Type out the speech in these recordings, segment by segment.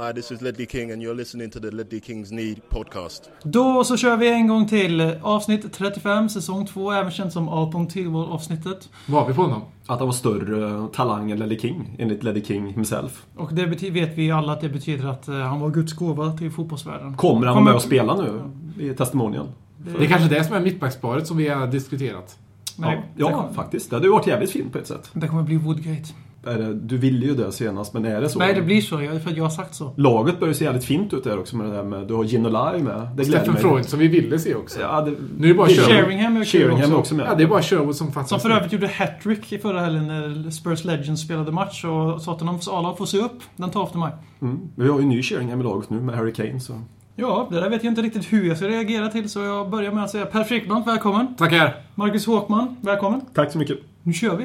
Hi, this is Ledley King and you're listening to the Ledley Kings Need podcast. Då så kör vi en gång till. Avsnitt 35, säsong 2, även känt som Alton Tillvall avsnittet. Vad har vi på honom? Att han var större talang än Ledley King, enligt Ledley King himself. Och det bety- vet vi ju alla att det betyder att eh, han var Guds gåva till fotbollsvärlden. Kommer han vara med och spela nu i testimonialen? Det är kanske det som är mittbacksparet som vi har diskuterat. Men Ja, det, ja kommer, faktiskt. Det hade ju varit jävligt fint på ett sätt. det kommer bli Woodgate. Är det- Du ville ju det senast, men är det så? Nej, det blir så. jag- För att jag har sagt så. Laget börjar se jävligt fint ut där också med det där med... Du har Ginolai med. Det Steffen mig. Freud som vi ville se också. Ja, det, Nu är det bara Sherwood. Sheringham är Sheringham är också. också med. Ja, det är bara Sherwood som fattas. Som för övrigt gjorde hattrick i förra helgen när Spurs Legends spelade match. Och Tottenhams A-lag får se upp den 12 maj. Mm. Vi har ju en ny Sheringham i laget nu med Harry Kane, så... Ja, det där vet jag inte riktigt hur jag ska reagera till. Så jag börjar med att säga Per Frickbrandt, välkommen. Tackar! Marcus Håkman, välkommen. Tack så mycket. Nu kör vi.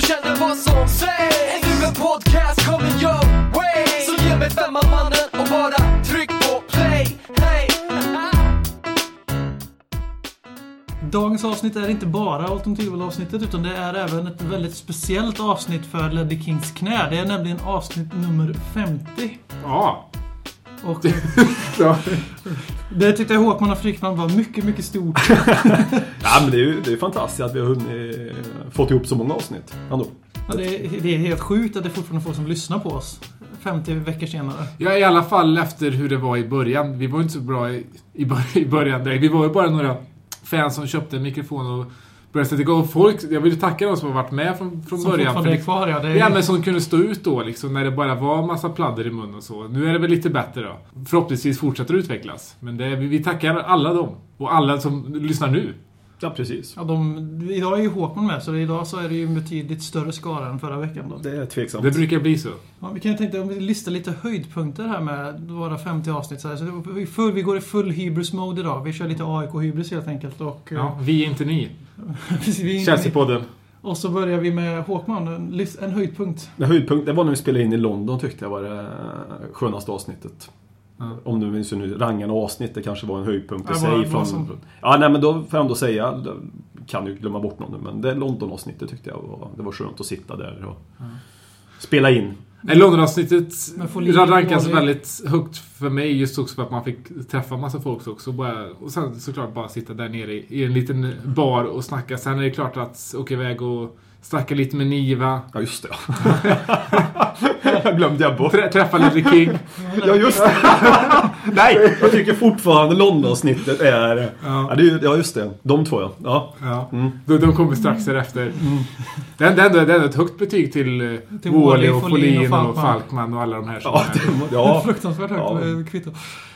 du känner vad som sägs nu en podcast coming your way Så ge mig femman mannen och bara tryck på play Hey! Dagens avsnitt är inte bara Alton Tillvall avsnittet utan det är även ett väldigt speciellt avsnitt för Ledley Kings knä. Det är nämligen avsnitt nummer 50. Ja. Och eh, ja. det tyckte jag Håkman och Frickman var mycket, mycket stort. Ja, men det är ju det är fantastiskt att vi har hunnit, fått ihop så många avsnitt. Ändå. Ja, det, är, det är helt sjukt att det är fortfarande folk som lyssnar på oss. 50 veckor senare. ja, i alla fall efter hur det var i början. Vi var ju inte så bra i, i, bör- i början direkt. Vi var ju bara några fans som köpte en mikrofon och började sätta igång. Folk, jag vill tacka de som har varit med från, från Som början. för är kvar, ja. Det är, Ja, men som kunde stå ut då liksom, när det bara var massa pladder i mun och så. Nu är det väl lite bättre då. Förhoppningsvis fortsätter det utvecklas. Men det, vi tackar alla dem. Och alla som lyssnar nu. Ja, precis. ja, de, idag är ju Håkman med, så idag så är det ju en betydligt större skara än förra veckan. Då. Det är tveksamt. Det brukar bli så. Ja, vi kan ju tänka om vi listar lite höjdpunkter här med våra 50 avsnitt. Så här. Så vi, full, vi går i full hybris-mode idag. Vi kör lite AIK-hybris helt enkelt. Och, Ja, vi är inte ni. Chelsea-podden. och så börjar vi med Håkman, en, en höjdpunkt. Det höjdpunkt, det var när vi spelade in i London tyckte jag var det skönaste avsnittet. Ja. Om du minns nu, rangen och avsnitt, det kanske var en höjdpunkt i sig. Från, som- Ja, nej men då får jag ändå säga, då kan ju glömma bort någon nu, men det London-avsnittet tyckte jag var, det var skönt att sitta där och spela in. Nej, London-avsnittet rankas väldigt högt för mig just också för att man fick träffa massa folk också. Bara, och sen såklart bara sitta där nere i, i en liten bar och snacka. Sen är det klart att åka iväg och snacka lite med Niva. Ja, just det. jag glömde jag bort. Trä, träffa Ledley King. Ja, just det. Nej, jag tycker fortfarande London-avsnittet är... Ja. Ja. det är, ja, just det. De två, ja. ja. Ja. Mm. De, de kommer strax därefter. Det är det är ändå det är ändå ett högt betyg till, eh, Till Wally och Folin och och Falkman. Och alla de här som Ja, det, ja. Fruktansvärt högt Ja. eh, kvitto.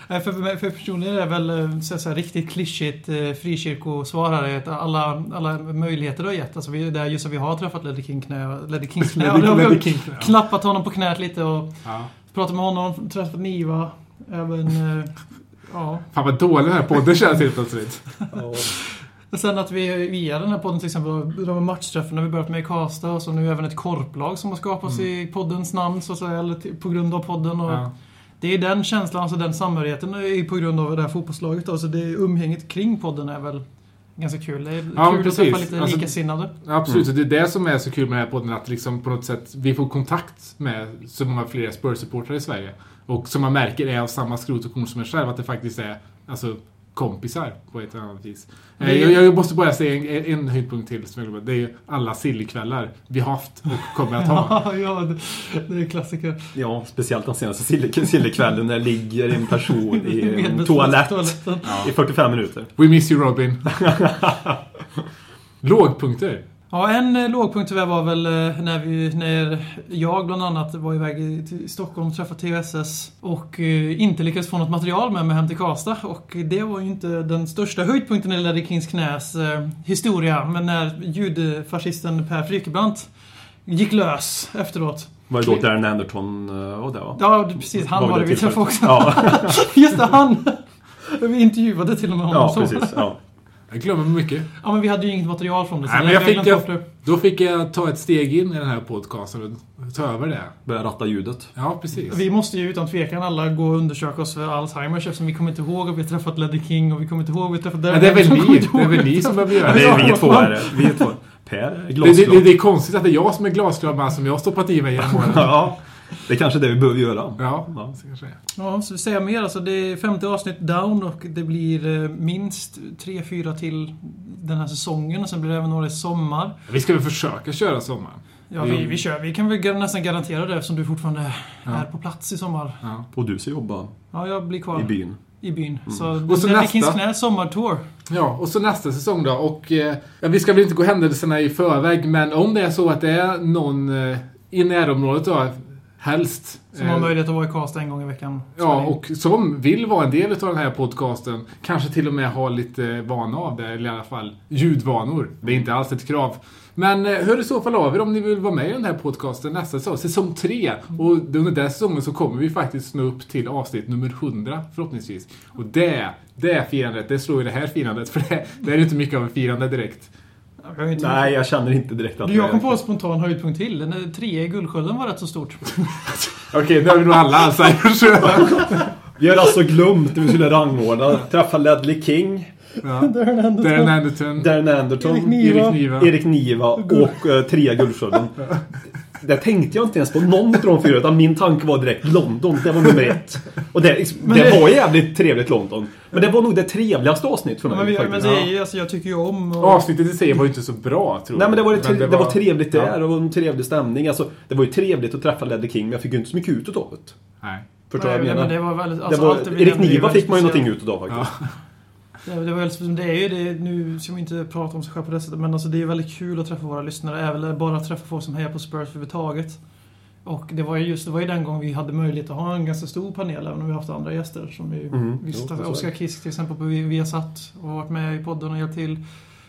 För, mig- för personligen är det väl eh, så, så här, riktigt klyschigt eh, frikyrkosvar här. att Alla, alla möjligheter du har gett. Alltså, vi, det är just att vi har träffat Ledley King knä. Ledley Kings knä. vi Ledley King. Ja. Knappat honom på knät lite och Ja. pratat med honom. Träffat Niva. Även... eh, Ja. Fan vad dålig den här podden känns helt plötsligt. Och Sen att vi via den här podden till exempel, de matchträffarna vi börjat med i Karlstad och så nu även ett korplag som har skapats i poddens namn så att säga, eller på grund av podden. Och Ja. Det är den känslan, alltså den samhörigheten är på grund av det här fotbollslaget. Alltså det umgänget kring podden är väl ganska kul. Det är Ja, kul precis. att träffa lite Alltså- likasinnade. Absolut, och det är det som är så kul med den här podden. Att liksom på något sätt vi får kontakt med så många fler Spurs-supportrar i Sverige. Och som man märker är av samma skrot och korn som er själv. Att det faktiskt är alltså, kompisar på ett eller annat vis. Eh, Jag, jag måste bara säga en, en höjdpunkt till som jag glömde. Det är alla sillkvällar vi har haft och kommer att ha. Ja, ja det, är klassiker. ja, speciellt den senaste sill- sillekvällen när det ligger en person i en toalett toaletten. i 45 minuter. We miss you Robin. Lågpunkter. Ja, en eh, lågpunkt tyvärr var väl eh, när, vi, när jag bland annat var iväg till Stockholm och träffade TSS och eh, inte lyckades få något material med mig hem till Karlstad. Och det var ju inte den största höjdpunkten i Ledley Kings knäs historia. Men när ljudfascisten Per Frykebrant gick lös efteråt. Var det då Darren Anderton var det va? Ja, precis. Han var det vi träffade också. Ja, Just det, han! Vi intervjuade till och med honom. ja så. precis. Ja. Jag glömmer mycket. Ja, men vi hade ju inget material från det. så Nej, men jag fick, jag, då fick jag ta ett steg in i den här podcasten och ta över det. Börja ratta ljudet. Ja, precis. Vi måste ju utan tvekan alla gå och undersöka oss för Alzheimers eftersom vi kommer inte ihåg att vi har träffat Leddy King och vi kommer inte ihåg att vi träffat Men det är väl ni, Anderson. det är väl ni som behöver göra Det det. är vi två är det. Vi är två. Per är Det, det, glasklar. det, det är konstigt att det är jag som är glasklar man som jag har stoppat i mig genom åren. Ja, det är kanske det vi behöver göra. Ja, Ja. så kanske. Ja, så säga mer. Alltså, det är 50 avsnitt down och det blir eh, minst 3-4 till den här säsongen och sen blir det även några i sommar. Vi ska väl försöka köra sommaren. Ja, vi, vi kör. Vi kan väl nästan garantera det eftersom du fortfarande Ja. är på plats i sommar. Ja. Och du ska jobba Ja, jag blir kvar i byn. i byn. Så, Och så nästa. Knä sommartour. Ja, och så nästa säsong då. Och eh, ja, vi ska väl inte gå händelserna i förväg, men om det är så att det är någon eh, i närområdet då, helst. Som har eh, möjlighet att vara i Karlstad en gång i veckan. Ja, och som vill vara en del av den här podcasten. Kanske till och med ha lite vana av det, eller i alla fall ljudvanor. Det är inte alls ett krav. Men eh, hör i så fall av er om ni vill vara med i den här podcasten nästa säsong, säsong 3. Och under den säsongen så kommer vi faktiskt nå upp till avsnitt nummer 100 förhoppningsvis. Och det, det firandet, det slår ju det här firandet. För det, det är inte mycket av ett firande direkt. Jag inte- Nej, jag känner inte direkt att Du, jag det kom på en spontan höjdpunkt till. Den trea i Guldskölden var rätt så stort. Okej, nu har vi nog alla Alzheimers. Vi har alltså glömt när vi skulle rangordna. Träffa Ledley King, ja. Darren Anderton. Darren Anderton, Erik Niva. Erik Niva. Erik Niva och uh, trea Guldskölden. Det tänkte jag inte ens på någon av de fyra, utan min tanke var direkt London. Det var nummer ett. Och det, det, det- var jävligt trevligt London. Men det var nog det trevligaste avsnitt för mig. Men, vi, men faktiskt. det är alltså, jag tycker ju om... Och, Avsnittet i sig var ju inte så bra, tror Nej jag. men det var, det, det var, trevligt där Ja. och det var en trevlig stämning. Alltså, det var ju trevligt att träffa Ledley King men jag fick ju inte så mycket ut utav det. Nej. Förstår du vad Nej, jag men menar? det var väldigt... Det Alltså, var, allt det vi Erik Niva fick man ju någonting utav faktiskt. Det, det, var väldigt, det är ju det, nu ska vi inte prata om sig själv på det sättet, men alltså det är väldigt kul att träffa våra lyssnare, även bara att träffa folk som hejar på Spurs överhuvudtaget. Och det var ju just det var ju den gången vi hade möjlighet att ha en ganska stor panel, även om vi haft andra gäster. Som vi, så är Oskar. Kisk till exempel på Viasat och varit med i podden och hjälpt till.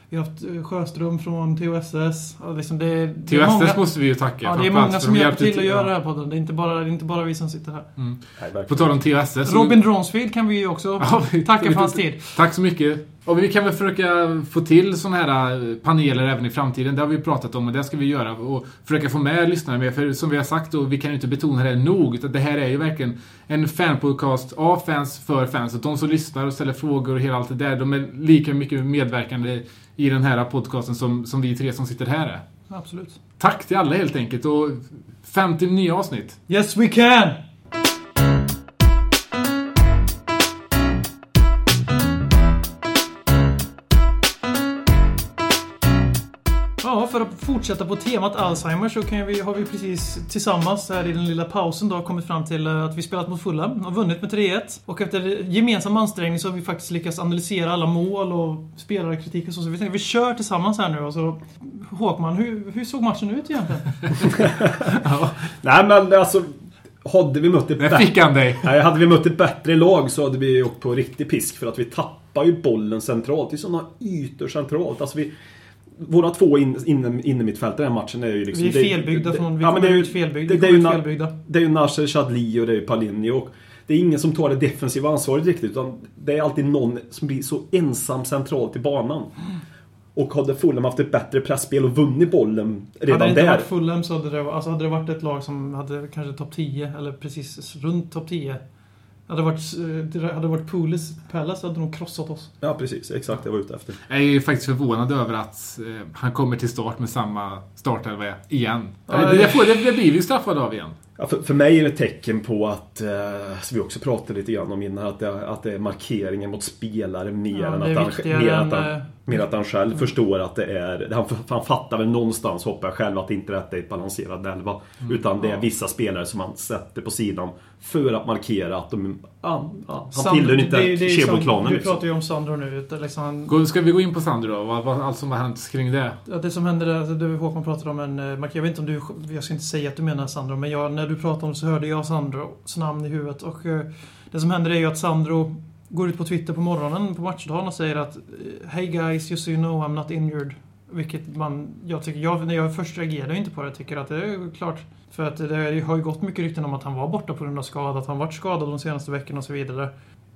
Vi har haft eh, Sjöström från TOSS. Liksom det, det Till är många- måste vi ju tacka. Ja, det är många som hjälper till att göra den här podden. Det är inte bara, det är inte bara vi som sitter här. Mm. Nej. På tal om TOSS. Robin Dronsfield kan vi ju också tacka för hans tid. Tack så mycket. Och vi kan väl försöka få till såna här eh, paneler även i framtiden. Det har vi pratat om och det ska vi göra. Och försöka få med lyssnare med. För som vi har sagt och vi kan ju inte betona det nog. Utan det här är ju verkligen en fanpodcast av fans för fans. Och de som lyssnar och ställer frågor och hela allt det där. De är lika mycket medverkande i den här podcasten som, som vi tre som sitter här är. Absolut. Tack till alla helt enkelt. Och 50 nya avsnitt. Yes we can! Fortsätta på temat Alzheimer så kan vi, har vi precis tillsammans här i den lilla pausen då kommit fram till eh, att vi spelat mot Fulham och vunnit med 3-1. Och efter gemensam ansträngning så har vi faktiskt lyckats analysera alla mål och spelarkritik och så. Så vi tänkte vi kör tillsammans här nu och så Håkman, hur, hur såg matchen ut egentligen? Nej men alltså, hade vi mött ett bättre... fick han dig. Nej, hade vi mött ett bättre lag så hade vi åkt på riktig pisk för att vi tappar ju bollen centralt. Det är sådana ytor centralt. Alltså vi, våra två in, in, innermittfältare i den här matchen är ju liksom... Vi är felbyggda det- från... Vi ja, men det är ju- ut felbyggda. det- det är ju felbyggda. Det är ju Nasser Chadli och det är ju Palini och det är ingen som tar det defensiva ansvaret riktigt utan det är alltid någon som blir så ensam centralt i banan. Och hade Fulham haft ett bättre pressspel och vunnit bollen redan hade det inte där. varit Fulham så hade det, alltså hade det varit ett lag som hade kanske topp 10 eller precis runt topp 10. Hade det varit, eh, det hade varit Pulis Palace hade nog krossat oss. Ja precis, exakt det jag var ute efter. Jag är ju faktiskt förvånad över att eh, han kommer till start med samma startelva igen. Ja, det, det, får, det, det blir vi straffade av igen. Ja, för, för mig är det ett tecken på att, eh, som vi också pratade lite grann om innan, att det, att det är markeringen mot spelare mer Ja, än det att han, mer än, att han, eh, mer att han själv förstår att det är... Han, han fattar väl någonstans, hoppas jag själv, att inte detta är ett balanserad elva. utan det är vissa spelare som han sätter på sidan för att markera att de... Ja, ja, han tillhör inte som- Du Liksom. pratar ju om Sandro nu. Liksom, Gå- Ska vi gå in på Sandro då? Vad, vad, allt som har hänt kring det? Ja, det som hände där, du Håkman pratade om en eh. Jag vet inte om du, jag ska inte säga att du menar Sandro, men jag, när du pratade om det så hörde jag Sandros namn i huvudet. Och eh, det som händer är ju att Sandro går ut på Twitter på morgonen på matchdagen och säger att eh, Hey guys, just so you know I'm not injured. Vilket man, jag tycker, jag, när jag först reagerade inte på det, jag tycker att det är klart. För att det har ju gått mycket rykten om att han var borta på grund av skada, att han varit skadad de senaste veckorna och så vidare.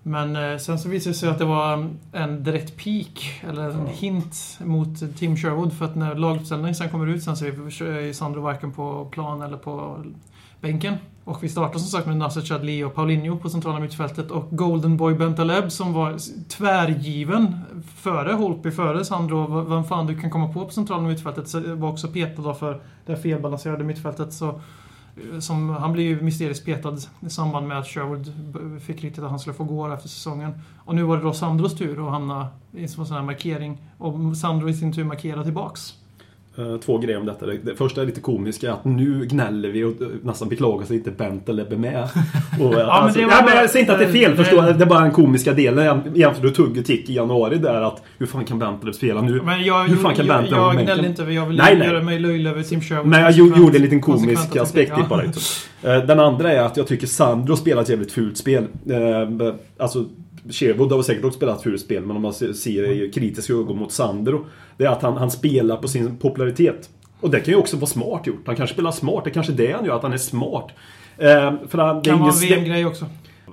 Men eh, sen så visade det sig att det var en direkt peak, eller en hint mot Tim Sherwood. För att när laguppställningen sen kommer ut sen så är Sandro varken på plan eller på bänken. Och vi startar som sagt med Nasser Chadli och Paulinho på centrala mittfältet och Golden Boy Bentaleb som var tvärgiven före Holpi, före Sandro. Vem fan du kan komma på på centrala mittfältet så var också petad då för det felbalanserade mittfältet. Så, eh, som, han blev ju mysteriskt petad i samband med att Sherwood fick riktigt att han skulle få gå efter säsongen. Och nu var det då Sandros tur att hamna i en sån här markering. Och Sandro i sin tur markerade tillbaks. Eh, två grejer om detta. Det första är lite komiska, att nu gnäller vi och nästan beklagar sig inte Bent eller med. Och, ja, alltså, men det var, nej, jag säger inte att det är fel, förstå. Det är bara den komiska delen jämfört med Tugge Tick i januari där att hur fan kan Bentaleb spela nu? Men jag, hur fan kan jag, jag, jag gnäller inte, jag vill nej, nej. göra mig löjlig över Tim Sherwood. Men jag gjorde en liten komisk aspekt ja. bara. Liksom. Den andra är att jag tycker Sandro spelar ett jävligt fult spel. Eh, alltså Sherwood har säkert också spelat fult spel, men om man ser i kritiska ögon mot Sandro. Det är att han, han spelar på sin popularitet. Och det kan ju också vara smart gjort. Han kanske spelar smart. Det är kanske det han gör, att han är smart. Eh, för han, kan vara en VM-grej också.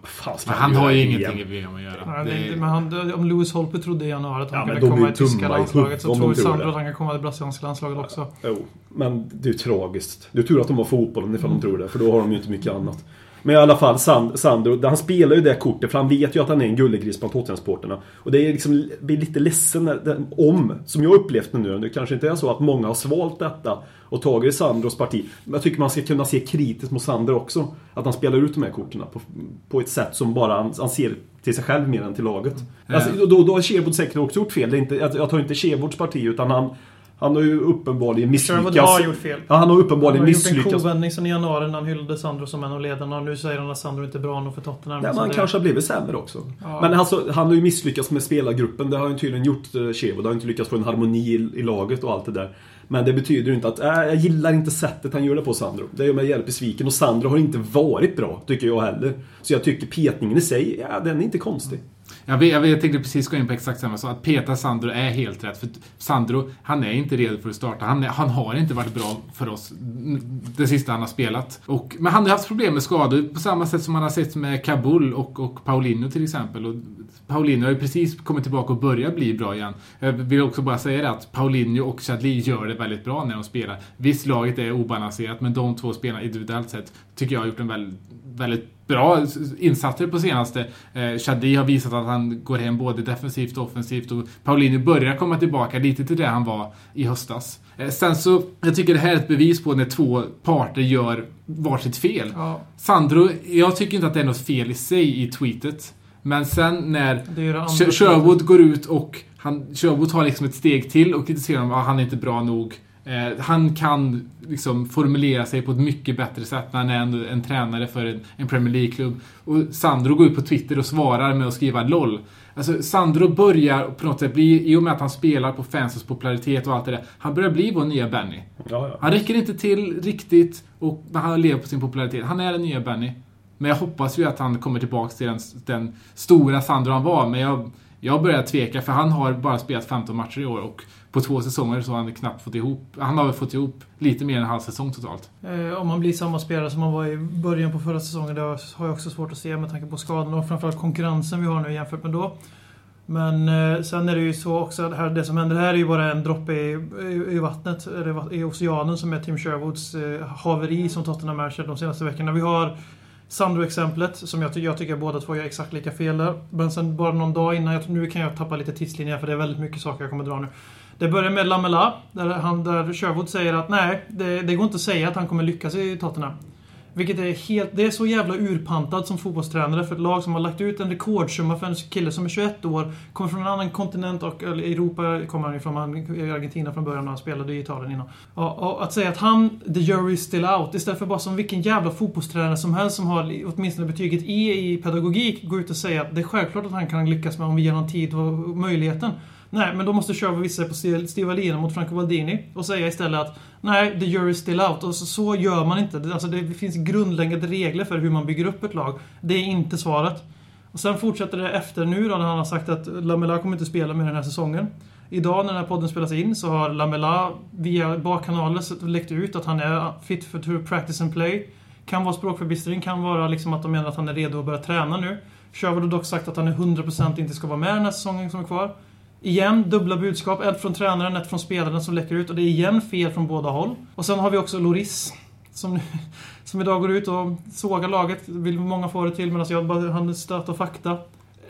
Fan, han har ju ingenting i VM att göra. Nej, det... Det, men han, om Lewis Holpe trodde i januari att han ja, kunde komma i tyska landslaget så tror Sandro att han kan komma i brasilianska landslaget också. Jo, men det är ju tragiskt. Det är tur att de har fotbollen ifall mm. de tror det, för då har de ju inte mycket annat. Men i alla fall, Sand, Sandro, han spelar ju det kortet för han vet ju att han är en gullegris bland Tottenham-supporterna. Och det är liksom, blir lite ledsen när, om, som jag upplevt det nu, det kanske inte är så att många har svalt detta och tagit Sandros parti. Men jag tycker man ska kunna se kritiskt mot Sandro också. Att han spelar ut de här korten på, på ett sätt som bara han, han ser till sig själv mer än till laget. Mm. Alltså, då, då har Sherwood säkert också gjort fel. Det är inte, jag tar inte Sherwoods parti utan han han har ju uppenbarligen misslyckats. har gjort fel. Ja, han har uppenbarligen misslyckats. Han har gjort en kovändning sen i januari när han hyllade Sandro som en av ledarna och nu säger han att Sandro inte är bra nog för Tottenham. Nej, men han det... kanske har blivit sämre också. Ja. Men alltså, han har ju misslyckats med spelargruppen. Det har han tydligen gjort, eh, Chievo. Det har inte lyckats få en harmoni i, i, laget och allt det där. Men det betyder ju inte att, äh, jag gillar inte sättet han gör det på Sandro. Det gör mig jävligt besviken. Och Sandro har inte varit bra, tycker jag heller. Så jag tycker petningen i sig, ja, den är inte konstig. Jag, vet, jag, vet, jag tänkte precis gå in på exakt samma sak. Att peta Sandro är helt rätt. För Sandro, han är inte redo för att starta. Han, är, han har inte varit bra för oss det sista han har spelat. Och, men han har haft problem med skador på samma sätt som man har sett med Kabul och, och Paulinho till exempel. Och Paulinho har ju precis kommit tillbaka och börjat bli bra igen. Jag vill också bara säga det att Paulinho och Chadli gör det väldigt bra när de spelar. Visst, laget är obalanserat, men de två spelarna individuellt sett tycker jag har gjort en väldigt, väldigt bra insatser på senaste. Eh, Shadi har visat att han går hem både defensivt och offensivt och Paulinho börjar komma tillbaka lite till det han var i höstas. Eh, sen så, jag tycker det här är ett bevis på när två parter gör varsitt fel. Ja. Sandro, jag tycker inte att det är något fel i sig i tweetet. Men sen när Sherwood går ut och han, Sherwood tar liksom ett steg till och kritiserar honom, att han är inte bra nog. Eh, han kan liksom formulera sig på ett mycket bättre sätt när han är en, en tränare för en, en Premier League-klubb. Och Sandro går ut på Twitter och svarar med att skriva LOL. Alltså Sandro börjar på något sätt bli, i och med att han spelar på fansens popularitet och allt det där, han börjar bli vår nya Benny. Ja, ja. Han räcker inte till riktigt och han lever på sin popularitet. Han är den nya Benny. Men jag hoppas ju att han kommer tillbaka till den, den stora Sandro han var, men jag, jag börjar tveka för han har bara spelat 15 matcher i år och på två säsonger så har han knappt fått ihop... Han har väl fått ihop lite mer än en halv säsong totalt. Eh, om han blir samma spelare som han var i början på förra säsongen, det har jag också svårt att se med tanke på skadorna och framförallt konkurrensen vi har nu jämfört med då. Men eh, sen är det ju så också att det som händer här är ju bara en droppe i, i, i vattnet, eller i oceanen som är Tim Sherwoods eh, haveri som Tottenham är de senaste veckorna. Vi har Sandro-exemplet, som jag, jag tycker båda två gör exakt lika fel där. Men sen bara någon dag innan, jag, nu kan jag tappa lite tidslinjer för det är väldigt mycket saker jag kommer dra nu. Det börjar med Lamela, där, han, där Sherwood säger att nej, det, det går inte att säga att han kommer lyckas i Tottenham. Vilket är helt... Det är så jävla urpantad som fotbollstränare för ett lag som har lagt ut en rekordsumma för en kille som är 21 år, kommer från en annan kontinent och Europa kommer han ifrån, han i Argentina från början och han spelade i Italien innan. Och, och att säga att han, the jury is still out, istället för bara som vilken jävla fotbollstränare som helst som har åtminstone betyget E i pedagogik, gå ut och säga att det är självklart att han kan lyckas med om vi ger honom tid och möjligheten. Nej, men då måste Sherwood visa sig på Steve Alina mot Franco Baldini och säga istället att nej, the jury is still out. Och så, så gör man inte. Alltså, det finns grundläggande regler för hur man bygger upp ett lag. Det är inte svaret. Och sen fortsätter det efter nu då, när han har sagt att Lamela kommer inte spela med den här säsongen. Idag när den här podden spelas in så har Lamela via bakkanaler läckt ut att han är fit for to practice and play. Kan vara språkförbistring, kan vara liksom att de menar att han är redo att börja träna nu. Sherwood har dock sagt att han är 100% inte ska vara med den här säsongen som är kvar. Igen, dubbla budskap. Ett från tränaren, ett från spelaren som läcker ut. Och det är igen fel från båda håll. Och sen har vi också Loris. Som, som idag går ut och sågar laget. Vill många få det till medan jag bara hann stöta fakta.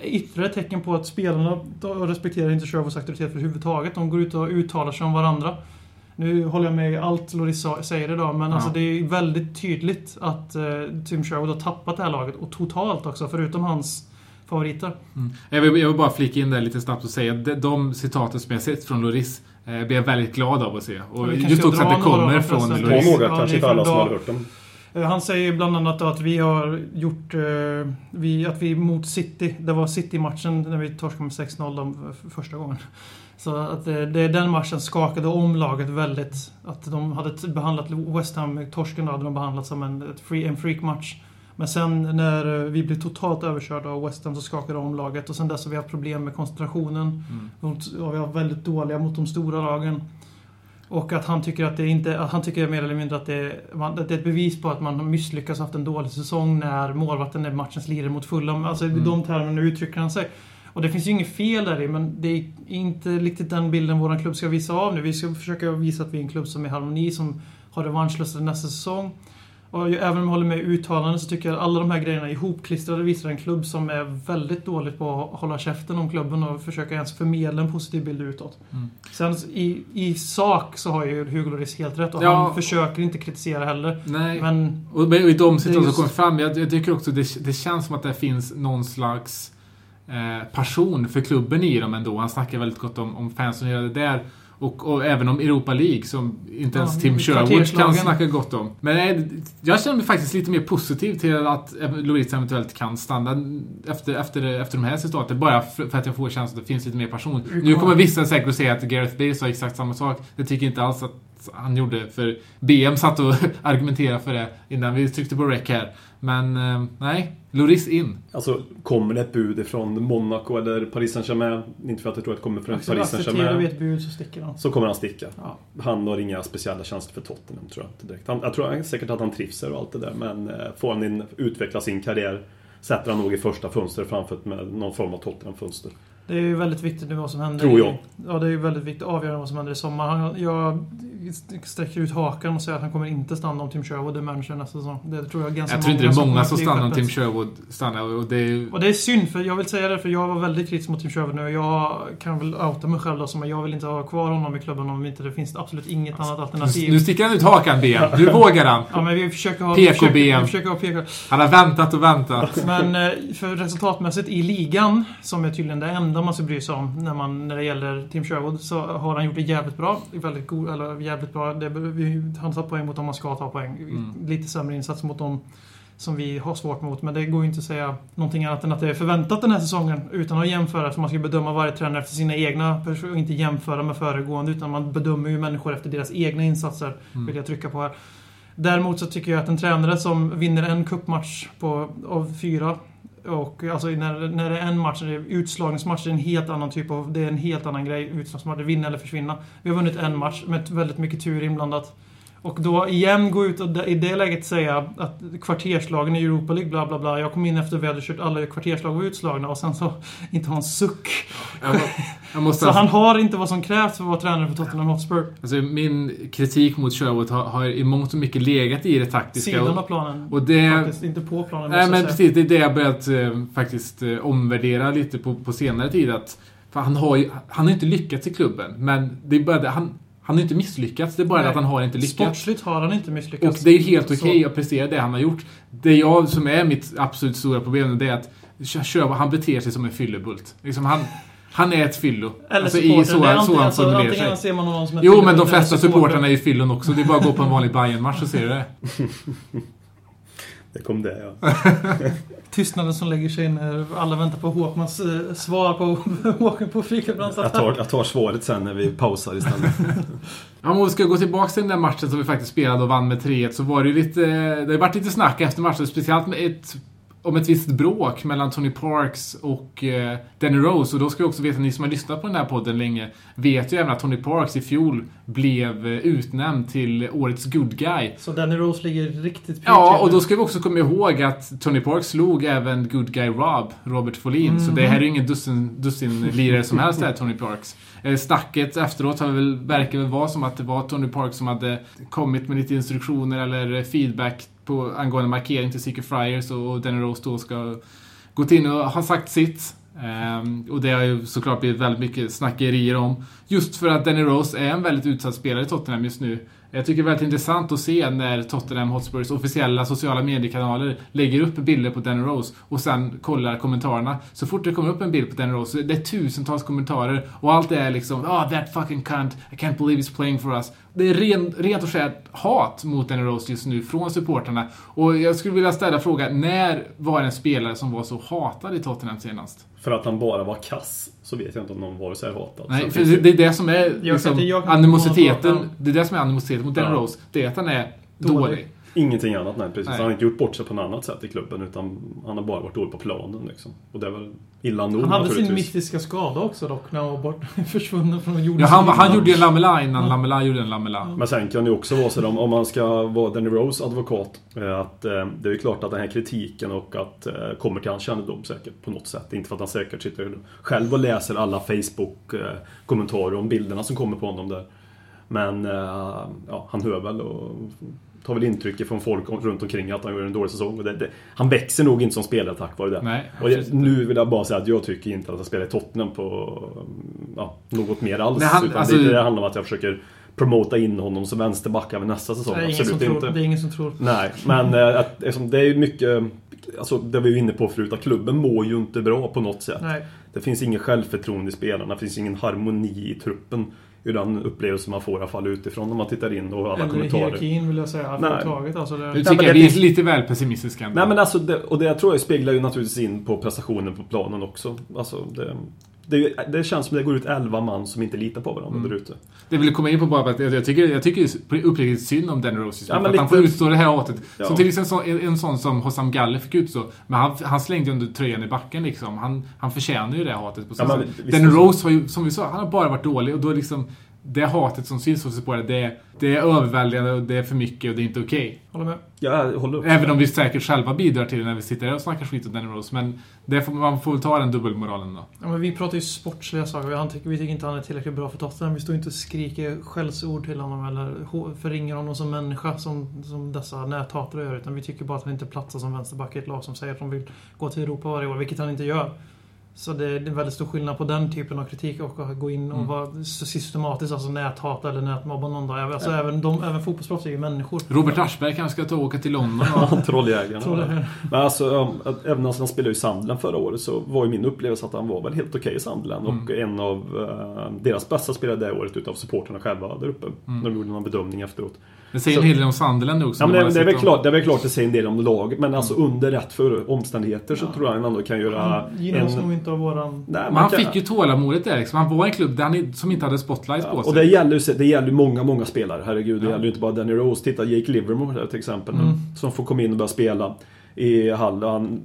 Ytterligare tecken på att spelarna respekterar inte Sherwoods auktoritet överhuvudtaget. De går ut och uttalar sig om varandra. Nu håller jag med i allt Loris säger idag, men alltså det är väldigt tydligt att eh, Tim Sherwood har tappat det här laget. Och totalt också, förutom hans favoriter. Jag vill, jag vill bara flika in där lite snabbt och säga att de, de citaten som jag sett från Loris eh, blir jag väldigt glad av att se. Och just också att det kommer från Loris. några, Ja, kanske inte alla som har hört dem. Eh, Han säger bland annat att vi har gjort... Eh, vi, att vi mot City, det var City-matchen när vi torskade med 6-0 de f- första gången. Så att det, det, den matchen skakade om laget väldigt. Att de hade behandlat West Ham, torsken då hade de behandlat som en, free, en freak-match. Men sen när vi blev totalt överkörda av West Ham så skakade om laget. Och sen dess har vi haft problem med koncentrationen. Mot, och vi har väldigt dåliga mot de stora lagen. Och att han tycker att det inte, att han tycker mer eller mindre att det, att det är ett bevis på att man har misslyckats och haft en dålig säsong när målvakten är matchens lirare mot Fulham. Alltså i de termerna uttrycker han sig. Och det finns ju inget fel där i, men det är inte riktigt den bilden vår klubb ska visa av nu. Vi ska försöka visa att vi är en klubb som är i harmoni, som har revanschlust nästa säsong. Och ju- även om jag håller med uttalanden så tycker jag att alla de här grejerna ihopklistrade visar en klubb som är väldigt dåligt på att hålla käften om klubben och försöka ens förmedla en positiv bild utåt. Sen i, i sak så har ju Hugo Lloris helt rätt och Ja. han försöker inte kritisera heller. Nej. Men Och i de situationer som kommer fram, jag, jag tycker också det, det känns som att det finns någon slags eh, passion för klubben i dem ändå. Han snackar väldigt gott om, om fansen och det där. Och, och även om Europa League som inte Ja, ens Tim Sherwood kan snacka gott om. Men nej, jag känner mig faktiskt lite mer positiv till att Loris eventuellt kan stanna efter, efter, efter de här citaten. Bara för, för att jag får känslan att det finns lite mer passion. Nu kommer vissa säkert att säga att Gareth Bale sa exakt samma sak. Det tycker inte alls att han gjorde. För BM satt och argumenterade för det innan vi tryckte på rec här. Men eh, nej, Loris in. Alltså, kommer det ett bud ifrån Monaco eller Paris Saint-Germain, inte för att jag tror att det kommer från accepterar Paris vi Saint-Germain, ett bud så sticker han. så kommer han sticka. Ja. Han har inga speciella tjänster för Tottenham, tror jag inte direkt. Han, jag tror säkert att han trivs och allt det där, men eh, får han in, utveckla sin karriär sätter han nog i första fönstret framför med någon form av Tottenham-fönster. Det är ju väldigt viktigt nu vad som händer. Tror jag. I, ja, det är ju väldigt viktigt. Avgörande vad som händer i sommar. Han, jag sträcker ut hakan och säger att han kommer inte stanna om Tim Sherwood är manager nästa säsong. Det tror jag ganska Jag tror inte det är många att som stannar om. Tim Sherwood stannar. Och det är, Och det är synd, för jag vill säga det, för jag var väldigt kritisk mot Tim Sherwood nu. Jag kan väl outa mig själv då, som att jag vill inte ha kvar honom i klubben om inte det finns absolut inget annat alternativ. nu sticker han ut hakan BM. Nu vågar han. Ja, men vi försöker ha... PKB. Vi försöker, vi försöker ha PK. Han har väntat och väntat. Men eh, för resultatmässigt i ligan, som är tydligen det enda man ska bry sig om när, man, när det gäller Tim Sherwood, så har han gjort det jävligt bra. Väldigt god, eller jävligt bra. Det, vi, han tar poäng mot dem man ska ta poäng. Mm. Lite sämre insats mot dem som vi har svårt mot. Men det går ju inte att säga någonting annat än att det är förväntat den här säsongen. Utan att jämföra, för man ska bedöma varje tränare efter sina egna perso- och inte jämföra med föregående. Utan man bedömer ju människor efter deras egna insatser, vill jag trycka på här. Däremot så tycker jag att en tränare som vinner en cupmatch på, av fyra och alltså när, när det är en match, det är utslagningsmatch, det är en helt annan typ av... Det är en helt annan grej. Utslagsmatch, det är vinna eller försvinna. Vi har vunnit en match med väldigt mycket tur inblandat. Och då igen gå ut och i det läget säga att kvarterslagen i Europa League, bla bla bla. Jag kom in efter vi hade kört alla kvarterslag var utslagna och sen så inte ha en suck. Jag, må- jag måste Så han har inte vad som krävs för att vara tränare för Tottenham Hotspur. Alltså min kritik mot Sherwood har, har i mångt och mycket legat i det taktiska. Sidan av planen. och det... Faktiskt, inte på planen. Nej men precis, det är det jag börjat eh, faktiskt eh, omvärdera lite på, på senare tid. Att, han har ju, han har inte lyckats i klubben, men det är bara det, han, han har inte misslyckats, det är bara Nej. att han har inte lyckats. Sportsligt har han inte Och misslyckats. det är helt okej Så- att prestera det han har gjort. Det jag som är mitt absolut stora problem, det är att han beter sig som en fyllebult. Liksom han, han är ett fyllo. Eller Alltså, supporter. i så, är så han formulerar antingen sig. ser man honom som en Jo, men de flesta supportrarna är ju fyllon också. Det är bara att gå på en vanlig bayern match så ser du det. Det kom det, ja. Tystnaden som lägger sig när alla väntar på Håkmans eh, svar på Håkan på Fikabrans Jag tar, jag tar svaret sen när vi pausar istället. Ja, om vi ska gå tillbaka till den där matchen som vi faktiskt spelade och vann med 3-1 så var det ju lite... Det har varit lite snack efter matchen, speciellt med ett om ett visst bråk mellan Tony Parks och eh, Danny Rose. Och då ska vi också veta, ni som har lyssnat på den här podden länge, vet ju även att Tony Parks i fjol blev eh, utnämnd till årets good guy. Så Danny Rose ligger riktigt Ja, och då ska vi också komma ihåg att Tony Parks slog även good guy Rob, Robert Folin. Så det här är ju ingen dussin, dussin lirare som helst det här, Tony Parks. Eh, Snacket efteråt har väl, verkar väl vara som att det var Tony Parks som hade kommit med lite instruktioner eller feedback på, angående markering till Secret Friars och Danny Rose då ska gått in och ha sagt sitt. Um, och det har ju såklart blivit väldigt mycket snackerier om. Just för att Danny Rose är en väldigt utsatt spelare i Tottenham just nu. Jag tycker det är väldigt intressant att se när Tottenham Hotspurs officiella sociala mediekanaler lägger upp bilder på Danny Rose och sen kollar kommentarerna. Så fort det kommer upp en bild på Danny Rose, det är tusentals kommentarer och allt är liksom oh that fucking cunt, I can't believe he's playing for us. Det är ren, rent och skärt hat mot Danny Rose just nu från supporterna. Och jag skulle vilja ställa frågan, när var det en spelare som var så hatad i Tottenham senast? För att han bara var kass så vet jag inte om någon var så här hatad. Nej, för det, det är det som är Jag liksom, kan inte- jag kan inte animositeten. Det är det som är animositeten mot Danny Ja. Rose. Det är att han är Dålig. dålig. Ingenting annat, nej precis. Nej. Han har inte gjort bort sig på något annat sätt i klubben utan han har bara varit dålig på planen liksom. Och det är väl illa nog Han hade sin mystiska skada också dock, när han var bort, försvunnen från jorden. Ja, han, han gjorde ju en Lamela innan Lamela gjorde en Lamela. Men sen kan det ju också vara så om, om man ska vara Danny Rose advokat att eh, det är ju klart att den här kritiken och att eh, kommer till hans kännedom säkert på något sätt. Inte för att han säkert sitter själv och läser alla Facebook-kommentarer om bilderna som kommer på honom där. Men eh, ja, han hör väl och tar väl intryck från folk runt omkring att han gör en dålig säsong. Och det, det, han växer nog inte som spelare tack vare det. Nej, och jag, nu vill jag bara säga att jag tycker inte att han spelar i Tottenham på ja, något mer alls. Nej, han- utan alltså- det, det handlar om att jag försöker promota in honom som vänsterback även nästa säsong. Det är, ingen som Absolut tror, inte. det är ingen som tror. Nej, men eh, att, det är ju mycket... Alltså det vi var inne på förut, att klubben mår ju inte bra på något sätt. Nej. Det finns ingen självförtroende i spelarna, det finns ingen harmoni i truppen. Ur den upplevelse man får i alla fall utifrån när man tittar in och alla Eller kommentarer. hierarkin vill jag säga. Nej. Överhuvudtaget. Alltså det, men tycker jag det vi är lite väl pessimistiska ändå. Nej men alltså, det, och det tror jag speglar ju naturligtvis in på prestationen på planen också. Alltså, det, det, det känns som det går ut 11 man som inte litar på varandra Mm. där ute. Det vill komma in på bara att jag, jag tycker, jag tycker uppriktigt synd om Danny Rose just Ja, att han får utstå det här hatet. Ja. Som till exempel en, en, sån som Hossam Galle fick utstå. Men han, han slängde under tröjan i backen liksom. Han, han förtjänar ju det hatet på Ja, men Danny så. Rose har ju, som vi sa, han har bara varit dålig och då liksom det hatet som syns hos supportrar, det, det är överväldigande och det är för mycket och det är inte okej. Håller med. Jag håller upp. Även om vi säkert själva bidrar till det när vi sitter här och snackar skit om Danny Rose. Men det får, man får väl ta den dubbelmoralen då. Ja, men vi pratar ju sportsliga saker. Tycker, vi tycker inte han är tillräckligt bra för Tottenham. Vi står inte och skriker skällsord till honom eller förringar honom som människa som, som dessa näthatare gör. Utan vi tycker bara att han inte platsar som vänsterback i ett lag som säger att de vill gå till Europa varje år, vilket han inte gör. Så det är väldigt stor skillnad på den typen av kritik och att gå in och Mm. vara systematiskt alltså näthata eller nätmobba någon dag. Alltså även, de, även fotbollsproffs är ju människor. Robert Aschberg kanske ska ta och åka till London och... Trolljägarna. Men alltså, ja, även när han spelade i Sunderland förra året så var ju min upplevelse att han var väl helt okej i Sunderland. Och en av eh, deras bästa spelare det året utav supporterna själva där uppe. När de gjorde någon bedömning efteråt. Det säger en Så- hel del om Sunderland också. Ja, men det, är väl klart, det är väl klart det säger en del om laget. Men alltså under rätt för omständigheter så tror jag han ändå kan göra Han gynnas nog en... inte av våran... Nej, Men man han kan, fick ju tålamodet där liksom. Han var en klubb där han, som inte hade spotlights på sig. Och det gäller ju det gäller många, många spelare. Herregud, det Ja. gäller ju inte bara Danny Rose. Titta Jake Livermore där till exempel. Mm. Som får komma in och börja spela i Hall. Han,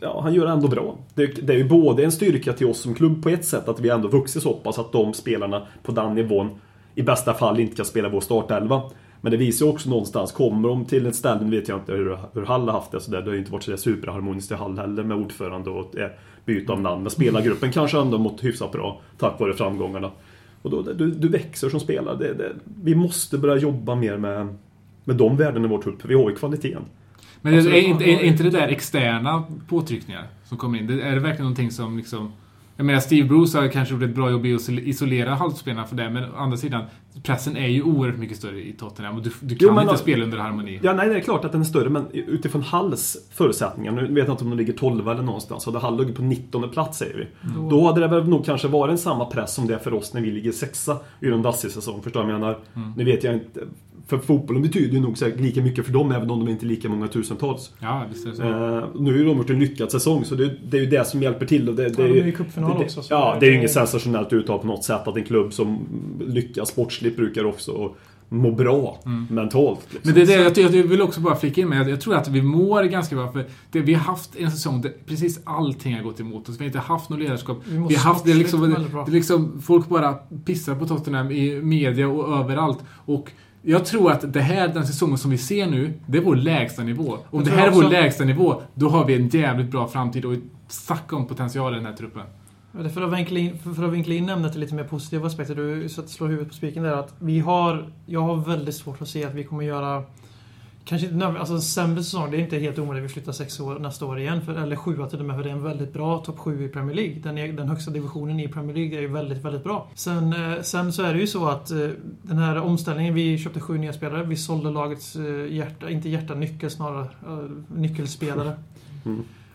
ja, han gör det ändå bra. Det, det är ju både en styrka till oss som klubb på ett sätt att vi ändå vuxit så pass att de spelarna på den nivån i bästa fall inte kan spela vår startelva. Men det visar ju också någonstans, kommer de till ett ställe, nu vet jag inte hur, hur Hall har haft det, så där, det har ju inte varit så superharmoniskt i Hall heller med ordförande och eh, byte av namn. Men spelargruppen kanske ändå mått hyfsat bra tack vare framgångarna. Och då, du, du växer som spelare. Det, det, vi måste börja jobba mer med, med de värdena i vår trupp, vi har ju kvaliteten. Men Alltså, är, inte, är inte det där externa påtryckningar som kommer in? Det, är det verkligen någonting som liksom... Jag menar, Steve Bruce har kanske gjort ett bra jobb i att isolera halvspelarna för det, men å andra sidan, pressen är ju oerhört mycket större i Tottenham och du, du kan Jo, men inte då- spela under harmoni. Ja, nej, det är klart att den är större, men utifrån Halls förutsättningar, nu vet jag inte om de ligger 12 eller någonstans, hade Hall legat på 19 plats säger vi. Då hade det väl nog kanske varit en samma press som det är för oss när vi ligger sexa i en dassig säsong, förstår du vad jag menar? Nu vet jag inte, för fotbollen betyder ju nog säkert lika mycket för dem, även om de inte är lika många tusentals. Ja, visst är det så. Eh, nu har ju de gjort en lyckad säsong, så det, det är ju det som hjälper till. Och det, det Ja, är de ju, är i cupfinal också, så Ja, det- det är ju inget sensationellt uttal på något sätt att en klubb som lyckas sportsligt brukar också må bra mentalt. Liksom. Men det är det, jag, jag vill också bara flika in med, jag, jag tror att vi mår ganska bra för det, vi har haft en säsong där precis allting har gått emot oss. Vi har inte haft något ledarskap. Vi mår har haft det är liksom, det, det liksom, folk bara pissar på Tottenham i media och överallt. Och jag tror att det här, den säsongen som vi ser nu, det är vår lägsta nivå. Om det här är vår lägsta nivå, då har vi en jävligt bra framtid och snacka om potential i den här truppen. Ja, För att, vinkla in, för, att vinkla in ämnet till lite mer positiva aspekter, du slår huvudet på spiken där, att vi har... Jag har väldigt svårt att se att vi kommer göra... Kanske inte alltså en sämre säsong, det är inte helt omöjligt. Vi flyttar sex år nästa år igen, för, eller sjua till och med, för det är en väldigt bra topp sju i Premier League. Den, är, den högsta divisionen i Premier League är ju väldigt, väldigt bra. Sen, eh, sen så är det ju så att eh, den här omställningen, vi köpte sju nya spelare, vi sålde lagets eh, hjärta, inte hjärta, nyckel snarare, nyckelspelare.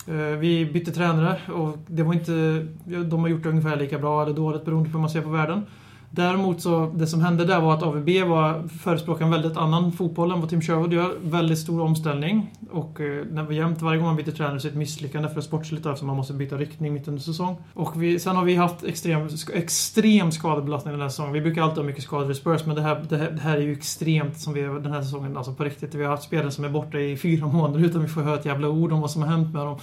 Eh, Vi bytte tränare och det var inte... De har gjort det ungefär lika bra eller dåligt beroende på hur man ser på världen. Däremot så, det som hände där var att AVB var förespråkade en väldigt annan fotboll än vad Tim Sherwood gör. Väldigt stor omställning. Och eh, när vi jämt, varje gång man byter tränare så är det ett misslyckande för sportsligt eftersom man måste byta riktning mitt under säsong. Och vi, sen har vi haft extrem, extrem skadebelastning den här säsongen. Vi brukar alltid ha mycket skador i Spurs men det här, det här, det här är ju extremt som vi är den här säsongen. Alltså på riktigt. Vi har haft spelare som är borta i fyra månader utan vi får höra ett jävla ord om vad som har hänt med dem.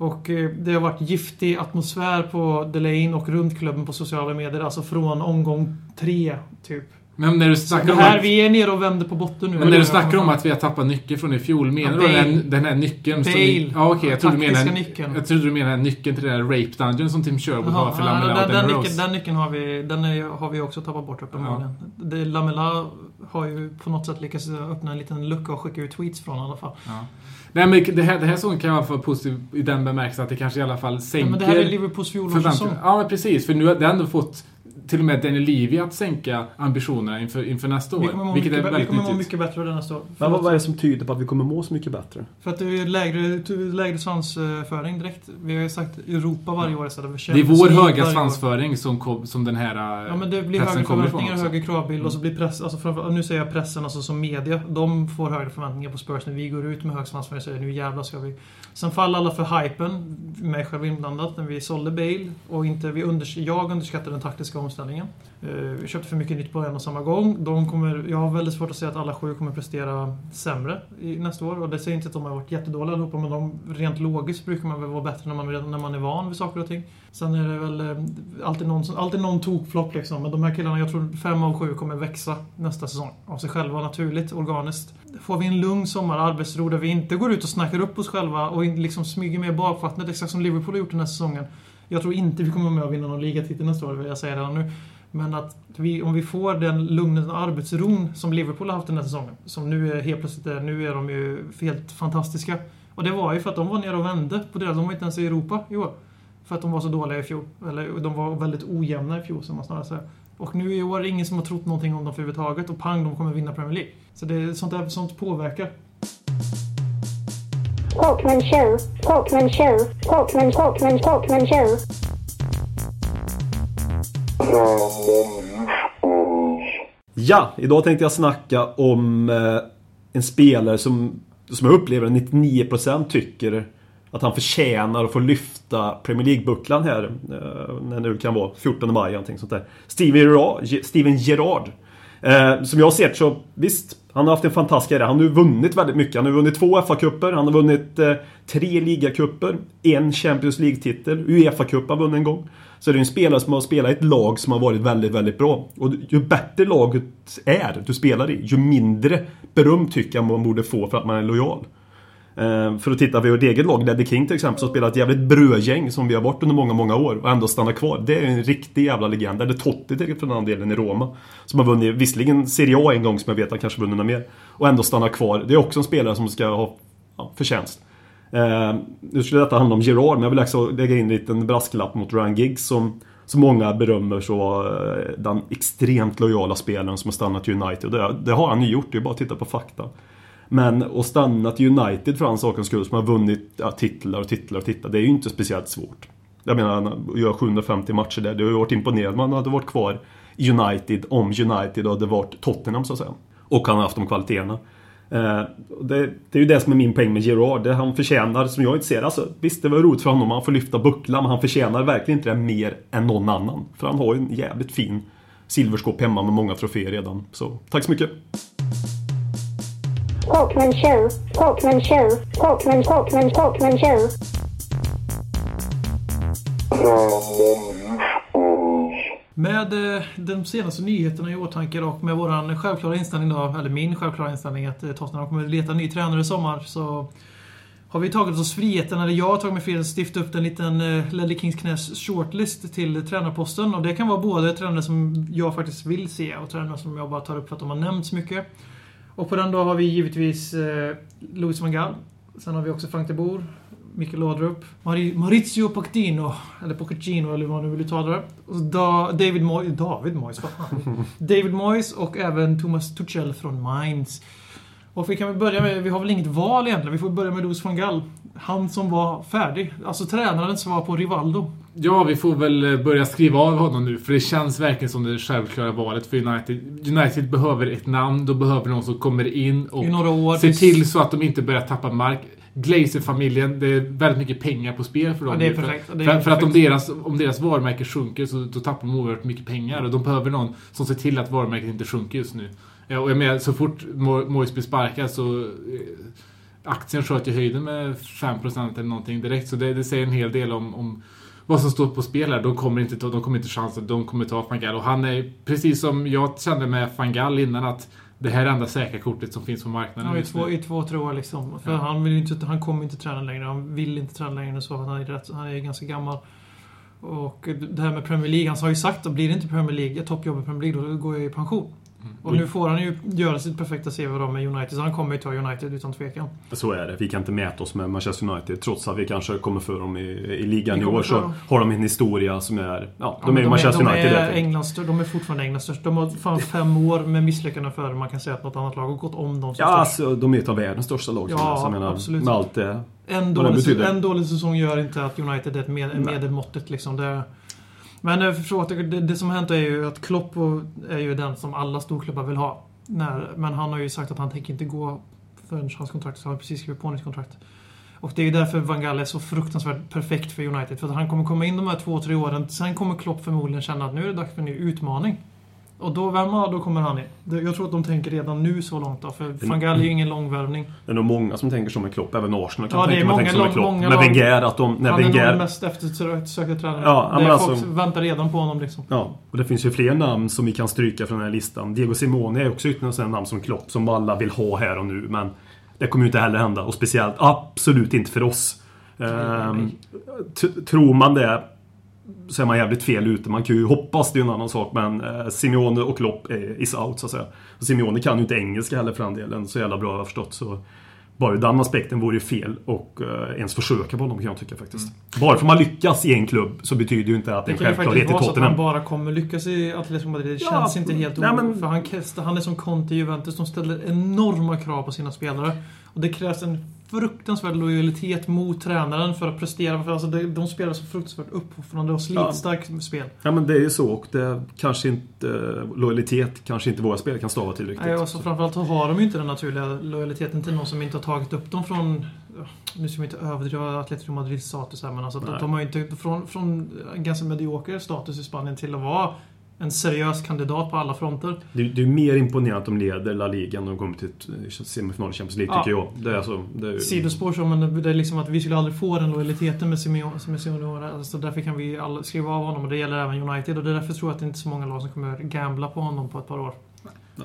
Och eh, det har varit giftig atmosfär på Delane och runt klubben på sociala medier. Alltså från omgång tre, typ. Men när du snackar om här, att, vi är nere och vänder på botten nu. men när du snackar om att vi har tappat nyckeln från i fjol, menar Ja, du den, den här nyckeln som... Bale. vi- Ja, okej. jag trodde du menade... nyckeln. Jag trodde du menade nyckeln till den där rape dungeon som Tim Sherwood har för Lamela ja, och den, den, nyckeln, den nyckeln har vi, den är, har vi också tappat bort uppenbarligen. Det- Lamela har ju på något sätt lyckats öppna en liten lucka och skicka ut tweets från i alla fall. Ja. Nej, men det här, det här säsongen kan vara positiv i den bemärkelsen att det kanske i alla fall Ja, sänker... men det här är Liverpools fjolårssäsong. Ja, men precis. För nu har det ändå fått till och med Danny Levy att sänka ambitionerna inför, inför nästa år. Vi kommer må vilket mycket, är bä- vi väldigt kommer må mycket bättre nästa år. Men vad, vad är det som tyder på att vi kommer må så mycket bättre? För att det är lägre, lägre svansföring direkt. Vi har ju sagt Europa varje år istället för Det är vår höga svansföring som, kom, som den här Ja men det blir pressen högre kommer förväntningar, högre kravbild och så blir press, alltså framför, nu säger jag pressen, alltså som media, de får högre förväntningar på Spurs när vi går ut med hög svansföring och säger nu jävlar ska vi. Sen faller alla för hypen, mig själv inblandat, när vi sålde Bale och inte, vi unders jag underskattade den taktiska omställningen omställningen. Eh, vi köpte för mycket nytt på en och samma gång. De kommer, jag har väldigt svårt att säga att alla sju kommer prestera sämre i nästa år och det säger inte att de har varit jättedåliga allihopa men de, rent logiskt brukar man väl vara bättre när man, när man är van vid saker och ting. Sen är det väl eh, alltid någon, alltid någon tokflopp liksom. Men de här killarna, jag tror fem av sju kommer växa nästa säsong. Av sig själva, naturligt, organiskt. Får vi en lugn sommar, arbetsro, där vi inte går ut och snackar upp oss själva och liksom smyger med i bakvattnet, exakt som Liverpool har gjort den här säsongen. Jag tror inte vi kommer vara med och vinna någon ligatitel nästa år, vill jag säga redan nu. Men att vi, om vi får den lugnet och arbetsron som Liverpool har haft den här säsongen, som nu är helt plötsligt är, nu är de ju helt fantastiska. Och det var ju för att de var nere och vände på deras, de var inte ens i Europa i år. För att de var så dåliga i fjol. Eller de var väldigt ojämna i fjol, som man snarare säger. Och nu i år är det ingen som har trott någonting om dem för överhuvudtaget och pang, de kommer vinna Premier League. Så det är sånt där sånt påverkar. Talkman show, Talkman show, Talkman, Talkman, Talkman show. Ja, idag tänkte jag snacka om eh, en spelare som, som jag upplever att 99% tycker att han förtjänar att få lyfta Premier League-bucklan här. Eh, när det nu kan vara 14 maj någonting sånt där. Steven Gerard. Steven Gerard Eh, som jag har sett så, visst. Han har haft en fantastisk karriär. Han har ju vunnit väldigt mycket. Han har vunnit två FA-cuper. Han har vunnit eh, tre ligacuper. En Champions League-titel. Uefa-cup har han vunnit en gång. Så det är en spelare som har spelat i ett lag som har varit väldigt, väldigt bra. Och ju bättre laget är du spelar i, ju mindre beröm tycker jag man borde få för att man är lojal. Eh, för att titta på vårt eget lag, Ledley King till exempel, som spelar ett jävligt brödgäng som vi har varit under många, många år och ändå stannar kvar. Det är en riktig jävla legend. Eller Totti till för den andra delen i Roma. Som har vunnit, visserligen Serie A en gång som jag vet, han kanske vunnit något mer. Och ändå stannar kvar. Det är också en spelare som ska ha ja, förtjänst. Eh, nu skulle detta handla om Gerard, men jag vill också lägga in en liten brasklapp mot Ryan Giggs som, som många berömmer så eh, den extremt lojala spelaren som har stannat i United. Det, det har han ju gjort, det är bara att titta på fakta. Men att stanna till United för hans sakens skull som har vunnit ja, titlar och titlar och titlar, det är ju inte speciellt svårt. Jag menar, han gör 750 matcher där, det har ju varit imponerande. Man hade varit kvar i United om United hade varit Tottenham så att säga. Och han har haft de kvaliteterna. Eh, det, det är ju det som är min poäng med Gerard. Det han förtjänar, som jag inte ser. Alltså, visst, det var roligt för honom. Han får lyfta bucklan. Men han förtjänar verkligen inte det mer än någon annan. För han har ju en jävligt fin silverskåp hemma med många troféer redan. Så tack så mycket! Talkman show. Talkman show. Talkman Talkman Talkman show. Med eh, de senaste nyheterna i åtanke och med våran självklara inställning då, eller min självklara inställning att eh, Tottenham kommer att leta ny tränare i sommar så har vi tagit oss friheten, eller jag har tagit mig friheten att stifta upp en liten eh, Kings knäs shortlist till tränarposten. Och det kan vara både tränare som jag faktiskt vill se och tränare som jag bara tar upp för att de har nämnts mycket. Och på den då har vi givetvis eh, Louis van Gaal. Sen har vi också Frank de Boer, Mikael Laudrup, Mari- Maurizio Pochettino, eller Pochettino eller vad man nu vill uttala det. Och da, David Moyes, David Moyes. David Moyes och även Thomas Tuchel från Mainz. Och vi kan väl börja med, vi har väl inget val egentligen. Vi får börja med Louis van Gaal. Han som var färdig. Alltså tränarens svar på Rivaldo. Ja, vi får väl eh, börja skriva av honom nu, för det känns verkligen som det självklara valet för United. United behöver ett namn, då behöver någon som kommer in och år. ser till så att de inte börjar tappa mark. Glazer-familjen, det är väldigt mycket pengar på spel för dem. Ja, det är nu. För- perfekt. Är För, för att om deras, om deras varumärke sjunker så då tappar de oerhört mycket pengar. Och de behöver någon som ser till att varumärket inte sjunker just nu. Ja, och jag menar, så fort Mo- Moyes blir sparkad så... eh, Aktien sköt i höjden med 5% eller någonting direkt. Så det, det säger en hel del om, om vad som står på spel här. De kommer inte ta, de kommer inte chansa, de kommer ta van Gaal. Och han är, precis som jag kände med van Gaal innan, att det här är enda säkra kortet som finns på marknaden Ja, i två, i två tre år liksom. För Ja. han, vill inte, han kommer inte träna längre. Han vill inte träna längre så. Han är, rätt, han är ganska gammal. Och det här med Premier League. Han har ju sagt att blir det inte Premier League, ett toppjobb i Premier League, då går jag i pension. Mm. Och nu får han ju göra sitt perfekta CV då med United. Så han kommer ju ta United utan tvekan. Så är det. Vi kan inte mäta oss med Manchester United trots att vi kanske kommer för dem i, i ligan i år. Så har de en historia som är... Ja, Ja, de är Manchester de United. är, helt enkelt. Englands, stör- de är fortfarande Englands största. De har fan fem år med misslyckanden före man kan säga att något annat lag har gått om dem som Ja, alltså, de är ett av världens största lag. Ja, jag menar, absolut. Med allt det. En dålig, en dålig säsong gör inte att United är ett med, medelmåttet liksom. Det, men eh, för att, det, det som har hänt är ju att Klopp är ju den som alla storklubbar vill ha. När, men han har ju sagt att han tänker inte gå förrän hans kontrakt, så han har precis skrivit på nytt kontrakt. Och det är ju därför Van Gaal är så fruktansvärt perfekt för United. För att han kommer komma in de här två, tre åren. Sen kommer Klopp förmodligen känna att nu är det dags för en ny utmaning. Och då, vem då kommer han in. Jag tror att de tänker redan nu så långt då. För Van Gaal är ju ingen långvärvning. Det är nog många som tänker som en Klopp. Även Arsenal kan Ja, tänka, många tänker som en Klopp. många lag- Wenger, att de... När Han är nog den Wenger, mest eftersökta tränaren. Ja, det men är alltså- folk väntar redan på honom liksom. Ja, och det finns ju fler namn som vi kan stryka från den här listan. Diego Simone är också ytterligare här namn som Klopp som alla vill ha här och nu. Men det kommer ju inte heller hända. Och speciellt absolut inte för oss. Ehm, tror man det så är man jävligt fel ute. Man kan ju hoppas, det är ju en annan sak. Men eh, Simeone och Klopp är is out så att säga. Och Simeone kan ju inte engelska heller för den delen. Så jävla bra har jag förstått. Så bara ur den aspekten vore ju fel och eh, ens försöka på honom kan jag tycka faktiskt. Bara för man lyckas i en klubb så betyder ju inte att det är Det en kan ju självklarhet faktiskt i vara så att han Tottenham. bara kommer lyckas i Atletico Madrid. Det Ja, känns inte helt nej, men-. För han, han är som Conte i Juventus. De ställer enorma krav på sina spelare. Och det krävs en fruktansvärd lojalitet mot tränaren för att prestera. För alltså de, de spelar så fruktansvärt uppoffrande och slitstarkt spel. Ja men det är ju så och det kanske inte Lojalitet kanske inte våra spelare kan stava till riktigt. Nej, och så framförallt så har de ju inte den naturliga lojaliteten till någon som inte har tagit upp dem från... ja, Nu ska vi inte överdriva Atletico Madrids status här, men alltså, Nej. de har ju inte... Från, från ganska medioker status i Spanien till att vara en seriös kandidat på alla fronter. Det, det är mer imponerande att de leder La Liga när de kommer till ett semifinal i Champions League Ja. tycker jag. Det är alltså, det är, Sidospår så, men det är liksom att vi skulle aldrig få den lojaliteten med Simeone. Alltså därför kan vi skriva av honom och det gäller även United. Och det är därför tror jag att det inte är så många lag som kommer gambla på honom på ett par år.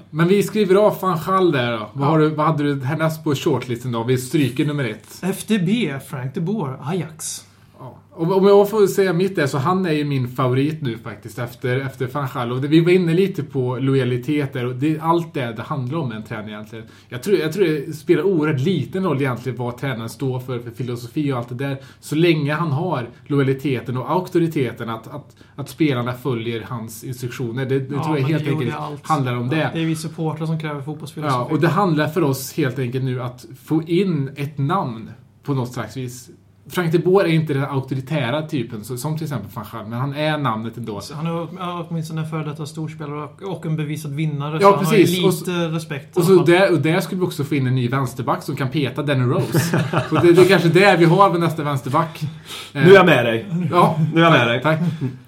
Men vi skriver av van Schall där då. Vad, har du, vad hade du härnäst på shortlisten då? Vi stryker nummer ett. FDB, Frank de Boer, Ajax. Ja. Om, jag får säga mitt där, så han är ju min favorit nu faktiskt efter, efter van Schall. Och vi var inne lite på lojalitet där och det allt det det handlar om med en tränare egentligen. Jag tror, jag tror det spelar oerhört liten roll egentligen vad tränaren står för, för filosofi och allt det där. Så länge han har lojaliteten och auktoriteten att, att, att spelarna följer hans instruktioner. Det, det Ja, tror jag helt enkelt handlar om det. Det är vi supportrar som kräver fotbollsfilosofi. Ja, och det handlar för oss helt enkelt nu att få in ett namn på något slags vis. Frank de Boer är inte den auktoritära typen, så, som till exempel van Gaal, men han är namnet ändå. Så Han är åtminstone en före detta storspelare och, och en bevisad vinnare. Ja, så han precis. har Och ju så- lite respekt. i Och, så där, och där skulle vi också få in en ny vänsterback som kan peta Danny Rose. och det, det är kanske det vi har med nästa vänsterback. Nu är jag med dig. Ja, Nu är jag med dig. Tack.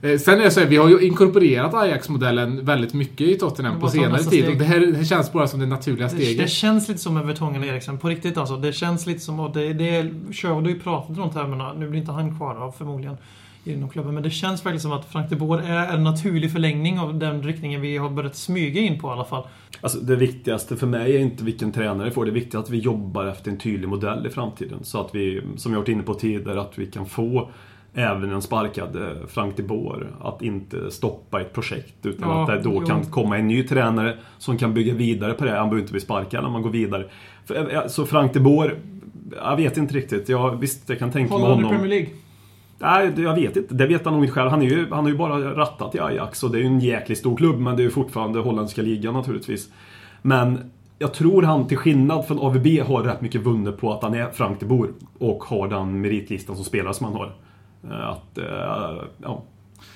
Eh, Sen är det så här, vi har ju inkorporerat Ajax-modellen väldigt mycket i Tottenham Det på senare tid. steg. Och det här, det här känns bara som det naturliga Det, det steget. känns lite som med Vertongen och Eriksen. På riktigt alltså. Det känns lite som... Och det, det, Sherwood har ju pratat i de termerna. Nu blir inte han kvar av förmodligen inom klubben. Men det känns verkligen som att Frank de Boer är en naturlig förlängning av den riktningen vi har börjat smyga in på i alla fall. Alltså det viktigaste för mig är inte vilken tränare vi får. Det viktiga är att vi jobbar efter en tydlig modell i framtiden. Så att vi, som jag varit inne på tidigare, att vi kan få även en sparkad eh, Frank de Boer att inte stoppa ett projekt. Utan Ja, att det då jo. kan komma en ny tränare som kan bygga vidare på det. Han behöver inte bli sparkad när man går vidare. Eh, Så Frank de Boer, jag vet inte riktigt. Jag, visst, jag kan tänka mig Håller han i honom. Premier League? Nej, jag vet inte. Det vet han nog inte själv. Han, är ju, han har ju bara rattat i Ajax och det är ju en jäkligt stor klubb men det är ju fortfarande holländska ligan naturligtvis. Men jag tror han till skillnad från AVB har rätt mycket vunnet på att han är Frank de Boer och har den meritlistan som spelare som han har. Eh, Att, eh, ja.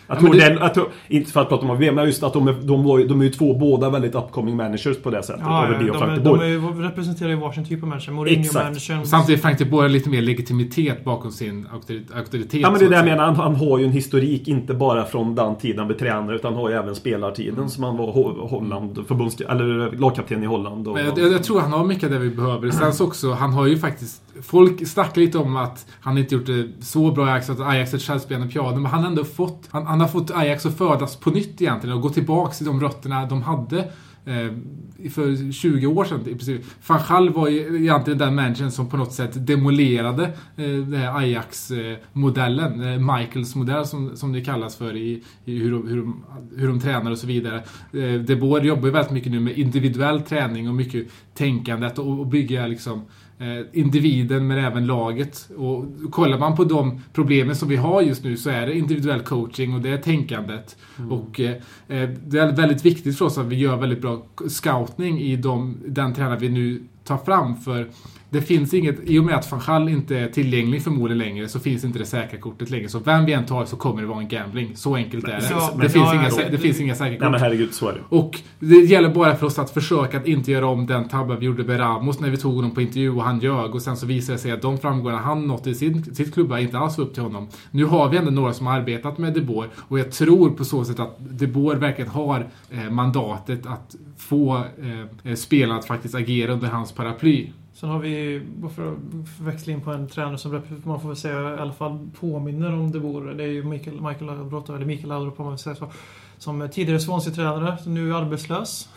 Jag Ja, men tror det- det... jag tror, inte för att prata om AVB, men just att de är, de, var, de är ju två båda väldigt upcoming managers på det sättet. Ja, AVB de, och Frank är, de de är, representerar ju varsin typ av människor. Mourinho, Exakt. managern. Samtidigt är Frank de Boer lite mer legitimitet bakom sin auktori- auktoritet. Ja men det är det jag menar, han, han har ju en historik inte bara från den tiden han blev tränare utan har ju även spelartiden som han var Ho- Holland, förbunds, eller lagkapten i Holland. Och, Men jag, jag, jag tror han har mycket av det vi behöver. Sen så också, han har ju faktiskt... Folk snackar lite om att han inte gjort det så bra i Ajax, att Ajax är ett självspelande piano. Men han har ändå fått... Han, han har fått Ajax att födas på nytt egentligen och gå tillbaka till de rötterna de hade eh, för 20 år sedan i princip. Van Gaal var ju egentligen den människan som på något sätt demolerade eh, den här Ajax-modellen. Eh, Michaels modell som, som det kallas för i, i hur, de, hur, de, hur de tränar och så vidare. Eh, De Boer jobbar ju väldigt mycket nu med individuell träning och mycket tänkandet och, och bygga liksom eh, individen men även laget. Och kollar man på de problemen som vi har just nu så är det individuell coaching och det är tänkandet. Och eh, eh, det är väldigt viktigt för oss att vi gör väldigt bra scoutning i de, den tränare vi nu tar fram. För det finns inget, i och med att van Gaal inte är tillgänglig förmodligen längre så finns inte det säkra kortet längre. Så vem vi än tar så kommer det vara en gambling. Så enkelt är det. Ja, det, men- finns ja, inga, det- det finns inga säkra kort. Nej men herregud, så är det. Och det gäller bara för oss att försöka att inte göra om den tabben vi gjorde med Ramos när vi tog honom på intervju och han ljög och sen så visade det sig att de framgångarna han nått i sin, sitt klubba inte alls var upp till honom. Nu har vi ändå några som har arbetat med De Boer och jag tror på så sätt att De Boer verkligen har eh, mandatet att få eh, spelarna att faktiskt agera under hans paraply. Sen har vi, för att växla in på en tränare som man får väl säga i alla fall påminner om det vore. Det är ju Michael, Michael Laudrup, eller Mikael Laudrup om man vill säga så. Som tidigare Swansea-tränare, nu är arbetslös.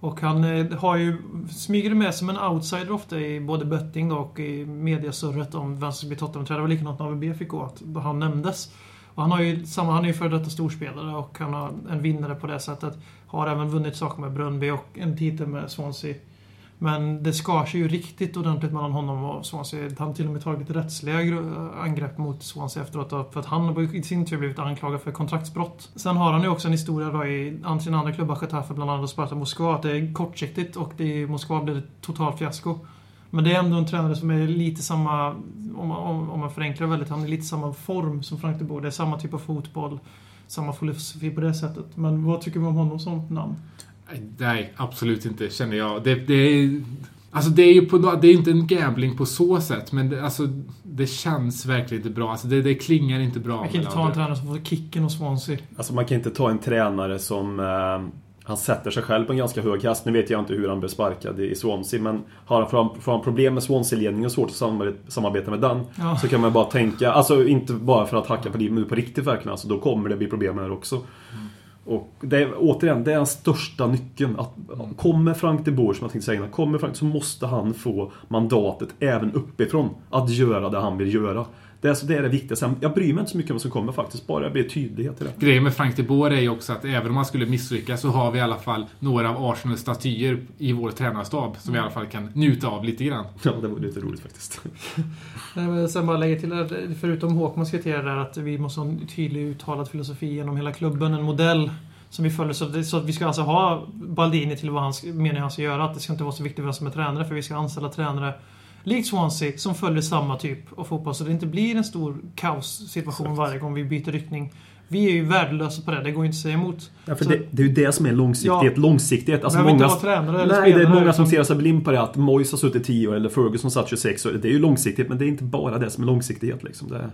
Och han eh, har ju smyger med som en outsider ofta i både betting då och i mediasurret om vem som ska bli Tottenham-tränare. Det var likadant när AVB fick gå, att han nämndes. Och han, har ju samma, han är ju före detta storspelare och han har en vinnare på det sättet. Har även vunnit saker med Brönnby och en titel med Swansea. Men det skar sig ju riktigt ordentligt mellan honom och Swansea. Han har till och med tagit rättsliga angrepp mot Swansea efteråt. För att han har i sin tur blivit anklagad för kontraktsbrott. Sen har han ju också en historia då i an- sina andra klubbar, Getafe bland annat och Sparta Moskva. Att det är kortsiktigt och det i Moskva blev det totalt fiasko. Men det är ändå en tränare som är lite samma, om man, om, om man förenklar väldigt, han är lite samma form som Frank de Boer. Det är samma typ av fotboll, samma filosofi på det sättet. Men vad tycker vi om honom som namn? Nej, absolut inte känner jag. Det, det är... Alltså det är ju på, det är inte en gambling på så sätt, men det, alltså, det känns verkligen inte bra. Alltså det, det klingar inte bra. Vi kan inte ta en tränare som får kicken hos Swansea. Alltså man kan inte ta en tränare som... Eh, han sätter sig själv på en ganska hög häst. Nu vet jag inte hur han blev sparkad i Swansea men har han, får han, får han problem med Swansea-ledningen och svårt att samarbeta, med den Ja. så kan man bara tänka, alltså inte bara för att hacka på det, men på riktigt verkligen. Alltså, då kommer det bli problem här också. Och det är, återigen, det är den största nyckeln. Att, kommer Frank de Boer, som jag tänkte säga innan, kommer Frank, så måste han få mandatet även uppifrån att göra det han vill göra. Det är, alltså, det är det viktigaste. Jag bryr mig inte så mycket om vad som kommer faktiskt, bara det blir tydlighet i det. Grejen med Frank de Boer är ju också att även om han skulle misslyckas så har vi i alla fall några av Arsenals statyer i vår tränarstab som vi i alla fall kan njuta av lite grann. Ja, det var lite roligt faktiskt. Nej, men Sen bara lägga till att förutom Håkmans kriterier där att vi måste ha en tydlig uttalad filosofi genom hela klubben, en modell som vi följer. Så, det, så att vi ska alltså ha Baldini till vad han menar han ska göra. Att det ska inte vara så viktigt vem som är tränare för vi ska anställa tränare likt Swansea, som följer samma typ av fotboll. Så det inte blir en stor kaossituation varje gång vi byter riktning. Vi är ju värdelösa på det, det går ju inte att säga emot. Ja, för Så- det, det är ju det som är långsiktighet. Ja. Långsiktighet. Alltså inte många, vara tränare eller nej, det är många som ser sig blind på det. Att Moyes har suttit 10 år eller Ferguson satt 26 år. Det är ju långsiktighet, men det är inte bara det som är långsiktighet. Liksom. Det,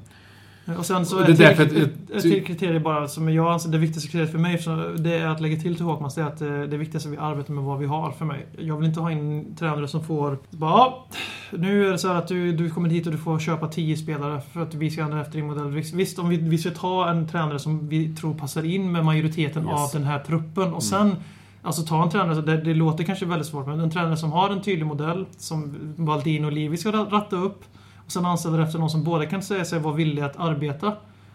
Och sen så Och det är ett, till, att- ett, ett till kriterie bara som jag anser det viktigaste kriteriet för mig, det är att lägga till till Håkmans, det är att eh, det viktigaste vi arbetar med vad vi har för mig. Jag vill inte ha in tränare som får bara, nu är det så här att du, du kommer hit och du får köpa 10 spelare för att vi ska ändra efter din modell. Visst, om vi, vi ska ta en tränare som vi tror passar in med majoriteten Yes. av den här truppen och sen Alltså ta en tränare, det, det låter kanske väldigt svårt, men en tränare som har en tydlig modell som Valdin och Livi ska ratta upp och sen anställer efter någon som både kan säga sig vara villig att arbeta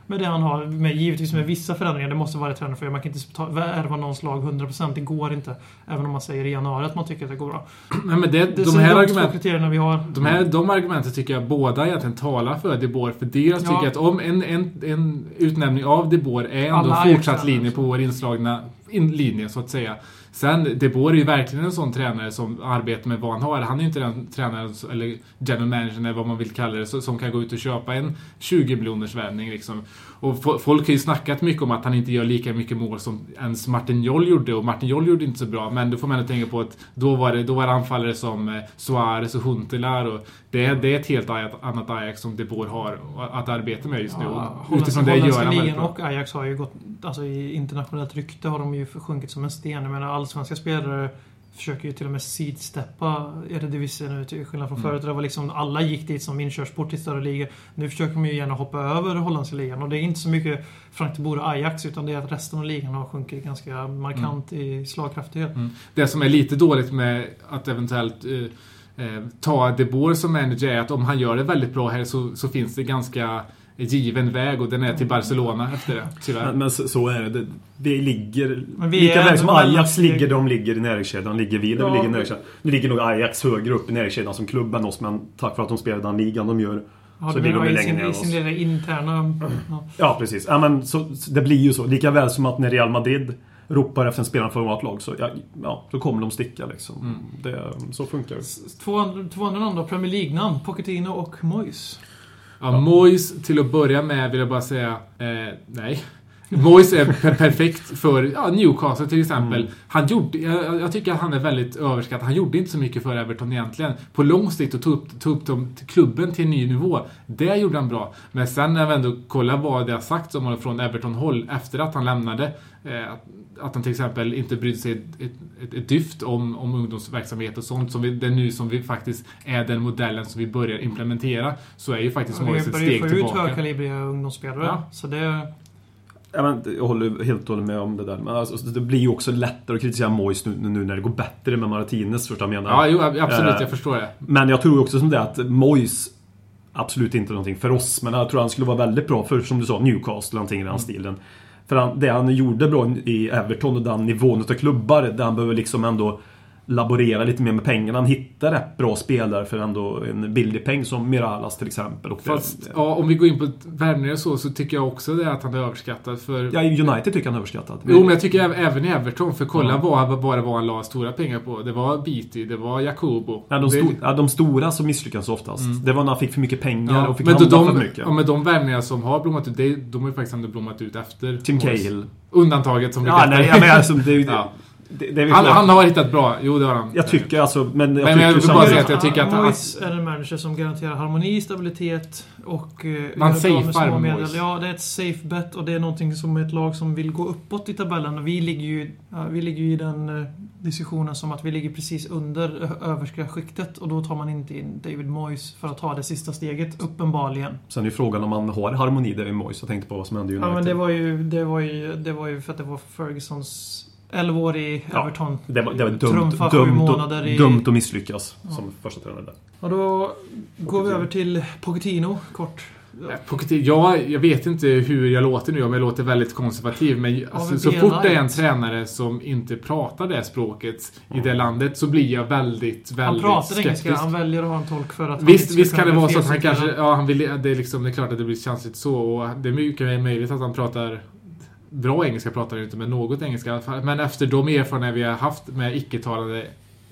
med det han har, med, givetvis med vissa förändringar. Det måste varje tränare få göra. Man kan inte ta- ärva någons lag 100%. Det går inte. Även om man säger i januari att man tycker att det går bra. Nej, men det, Det de är här kriterierna vi har. De, här, de argumenten tycker jag båda egentligen talar för De Boer. För dels Ja. tycker jag att om en, en, en utnämning av De Boer är ändå Alla fortsatt linje på vår inslagna in, linje, så att säga. Sen, De Boer är ju verkligen en sån tränare som arbetar med vad han har. Han är ju inte den tränaren, eller general manager eller vad man vill kalla det, som kan gå ut och köpa en 20 miljoners värvning liksom. Och folk har ju snackat mycket om att han inte gör lika mycket mål som ens Martin Joll gjorde. Och Martin Joll gjorde inte så bra, men då får man ändå tänka på att då var det, då var det anfallare som eh, Suarez och Huntelaar och det, är- det är ett helt annat Ajax som De Boer har att arbeta med just nu. Ja, utifrån det gör han ligan och Ajax har ju gått... Alltså i internationellt rykte har de ju sjunkit som en sten. Jag menar allsvenska spelare försöker ju till och med sidsteppa Eredivisie nu till skillnad från Mm. förut. Det var liksom alla gick dit som inkörsport till större ligor. Nu försöker de ju gärna hoppa över holländska ligan och det är inte så mycket Frank de Boer och Ajax utan det är att resten av ligan har sjunkit ganska markant i slagkraftighet. Mm. Det som är lite dåligt med att eventuellt eh, ta De Boer som manager är att om han gör det väldigt bra här så, så finns det ganska given väg och den är till Barcelona efter det, tyvärr. men, men så, så är det. det. Vi ligger... Men vi lika väl som Ajax mellansteg. ligger de ligger i näringskedjan. Ligger vi där Ja, vi ligger i näringskedjan. Nu ligger nog Ajax högre upp i näringskedjan som klubb än oss. Men tack för att de spelar den ligan de gör. Ja, så ligger de i längre ner än i oss. sin lilla interna... Ja. Ja, precis. Ja, men så, så det blir ju så. Lika väl som att när Real Madrid ropar efter en spelare från vårt lag så, ja, ja, då kommer de sticka liksom. Det, så funkar det. Två, andra- två andra namn då, Premier League-namn. Pochettino och Moyes. Ja, Moyes, till att börja med, vill jag bara säga, eh, nej. Moyes är per perfekt för ja, Newcastle till exempel. Han gjorde, jag, jag tycker att han är väldigt överskattad. Han gjorde inte så mycket för Everton egentligen. På lång sikt och tog upp, tog upp dem klubben till en ny nivå. Det gjorde han bra. Men sen när vi ändå kollar vad det har sagts om honom från Everton-håll efter att han lämnade. Eh, att, att han till exempel inte brydde sig ett, ett, ett dyft om, om ungdomsverksamhet och sånt. Som vi, det är nu som vi faktiskt är den modellen som vi börjar implementera. Så är ju faktiskt Moyes Vi ett börjar ju steg få ut tillbaka. högkalibriga ungdomsspelare. Ja. Så det... Ja, men, jag håller helt och hållet med om det där. Men alltså, det blir ju också lättare att kritisera Moyes nu, nu när det går bättre med Martinez, förstår jag menar? Ja, jo, absolut. Eh, Jag förstår det. Men jag tror också som det att Moyes Absolut inte någonting för oss, men jag tror han skulle vara väldigt bra för, som du sa, Newcastle, någonting i den Mm. stilen. För han, det han gjorde bra i Everton och den nivån utav klubbar, där han behöver liksom ändå laborera lite mer med pengarna. Han hittar rätt bra spelare för ändå en billig peng som Miralas till exempel. Och det- Fast ja, om vi går in på värvningar och så, så tycker jag också det att han är överskattad. För... Ja, United tycker han är överskattad. Jo, men jag tycker äv- även i Everton, för kolla Ja. vad, vad det var han la stora pengar på. Det var Beatty, det var Jacobo. Ja, de, det, sto- ja, de stora som misslyckas oftast. Mm. Det var när han fick för mycket pengar ja, och fick men handla för de, mycket. ja, men de värvningar som har blommat ut, det, de har ju faktiskt ändå blommat ut efter. Tim. Cahill. Undantaget som Ja, brukar- nej, ja, men alltså, det. Ja. Det, det han, han har hittat bra, jo det har han. Jag tycker alltså, men jag Men jag tycker vill så bara säga att jag tycker att- Moyes är en manager som garanterar harmoni, stabilitet och... eh, Man safear med. Moyes. Ja, det är ett safe bet och det är någonting som ett lag som vill gå uppåt i tabellen. Och vi ligger ju, ja, vi ligger ju i den eh, diskussionen som att vi ligger precis under ö- överska skiktet och då tar man inte in David Moyes för att ta det sista steget, uppenbarligen. Sen är ju frågan om man har harmoni där i Moyes. Jag tänkte på vad som hände i United. Ja, men det var ju, det var ju, det var ju för att det var Fergusons 11 år i Ja, Everton. det var, det var dumt, dumt, månader i- dumt att misslyckas som första tränare där. Och då går vi över till Pochettino, kort. Ja, Pochettino, ja, jag vet inte hur jag låter nu, om jag låter väldigt konservativ. Men alltså, så fort det är en tränare som inte pratar det språket i det landet så blir jag väldigt, Han väldigt pratar skeptisk. engelska, han väljer att ha en tolk för att han Visst, visst kan det vara så att han kanske... Ja, han vill, det, är liksom, det är klart att det blir känsligt så. Och det är mycket möjligt att han pratar... Bra engelska pratar ju inte, men något engelska i alla fall. Men efter de erfarenheter vi har haft med icke-talande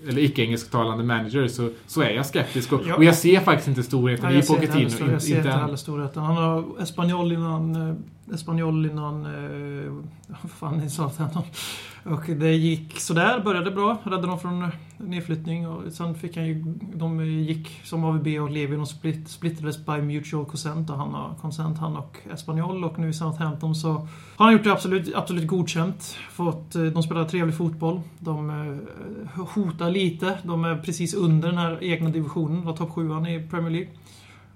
eller icke-engelsktalande manager så, så är jag skeptisk. Och, Ja. och jag ser faktiskt inte storheten Nej, i jag ser inte Pochettino. jag ser inte inte än. heller storheten. Han har Espanyol innan... eh, Espanyol innan... eh, Vad fan är Southampton? Och det gick sådär, började bra. Räddade dem från nedflyttning. Och sen fick han ju... De gick som AVB och Levi. De split, splittrades by mutual consent. Och han har consent, han och Espanyol. Och nu i Southampton så har han gjort det absolut, absolut godkänt. Fått, eh, de spelar trevlig fotboll. De eh, hotar lite. De är precis under den här egna divisionen. Var topp sjuan i Premier League.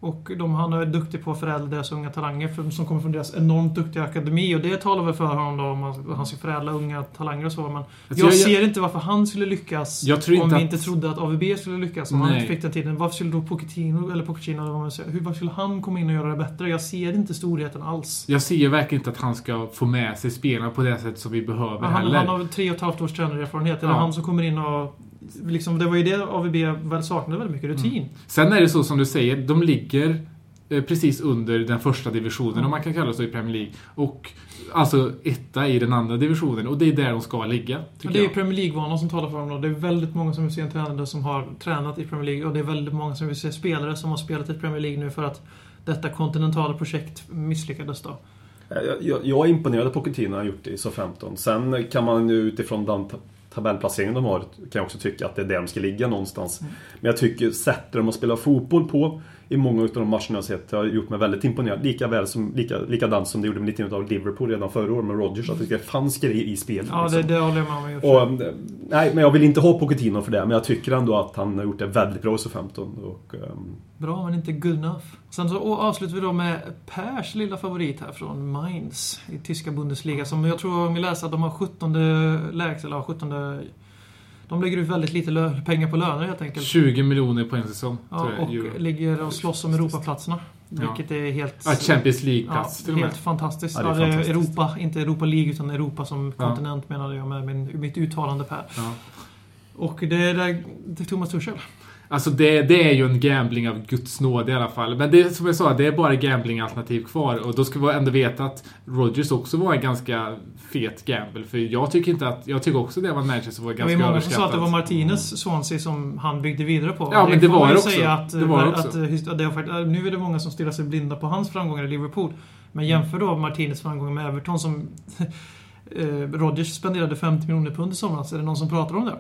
Och de, han är duktig på att förädla deras unga talanger för, som kommer från deras enormt duktiga akademi. Och det talar väl för honom då om att han ska förädla unga talanger och så. Men Alltså, jag, jag- ser inte varför han skulle lyckas om vi att- inte trodde att AVB skulle lyckas. Om han Nej. inte fick den tiden. Varför skulle då Pochettino, eller Pochettino, eller vad man säger, hur, varför skulle han komma in och göra det bättre? Jag ser inte storheten alls. Jag ser verkligen inte att han ska få med sig spelarna på det sätt som vi behöver Han, heller. han har tre och ett halvt års tränarerfarenhet. Det är Ja. han som kommer in och... Liksom, det var ju det AVB väl saknade väldigt mycket, rutin. Sen är det så som du säger, de ligger eh, precis under den första divisionen, om man kan kalla det så i Premier League. Och alltså etta i den andra divisionen. Och det är där de ska ligga, det är ju. Premier League-vanan som talar för dem då. Det är väldigt många som vill se en tränare som har tränat i Premier League och det är väldigt många som vill se spelare som har spelat i Premier League nu för att detta kontinentala projekt misslyckades då. Jag, jag, jag är imponerad av Pochettino har gjort i SO15. Sen kan man ju utifrån tabellplaceringen de har kan jag också tycka att det är där de ska ligga någonstans. Men jag tycker sättet de har spelat fotboll på i många av de matcherna jag sett har gjort mig väldigt imponerad. Lika väl som, lika, likadant som det gjorde med lite av Liverpool redan förra året med Rodgers. Att det fanns grejer i spelet. Ja, det, liksom. det håller jag med om. eh, nej, men jag vill inte ha Pochettino för det. Men jag tycker ändå att han har gjort det väldigt bra i SO15. Och, ehm, Bra, men inte good enough. Sen så avslutar vi då med Pers lilla favorit här från Mainz i tyska Bundesliga. Som jag tror om vi läser att de har 17 lägst, eller ja, 17 De lägger ut väldigt lite pengar på löner helt enkelt. 20 miljoner på en säsong, Ja, och euro. ligger och slåss om Europaplatserna. Vilket är helt... Ja, Champions Ja, League-plats med. helt fantastiskt. Ja, Ja, det är det är fantastiskt. Europa, inte Europa League utan Europa som Ja. kontinent menade jag med min, mitt uttalande Per. Ja. Och det är, där- det är Thomas Tuchel. Alltså det, det är ju en gambling av Guds nåd i alla fall. Men det är som jag sa, det är bara gambling-alternativ kvar. Och då ska vi ändå veta att Rodgers också var en ganska fet gamble. För jag tycker inte att... Jag tycker också det var en manager som var Det var ganska ju många som sa att det var. Martinez Swansea som han byggde vidare på. Ja, men det var det också. Säga att, Det var det också. att, att det har nu är det många som stirrar sig blinda på hans framgångar i Liverpool. Men jämför då Martinez framgångar med Everton som eh, Rodgers spenderade 50 miljoner pund i somras. Är det någon som pratar om det?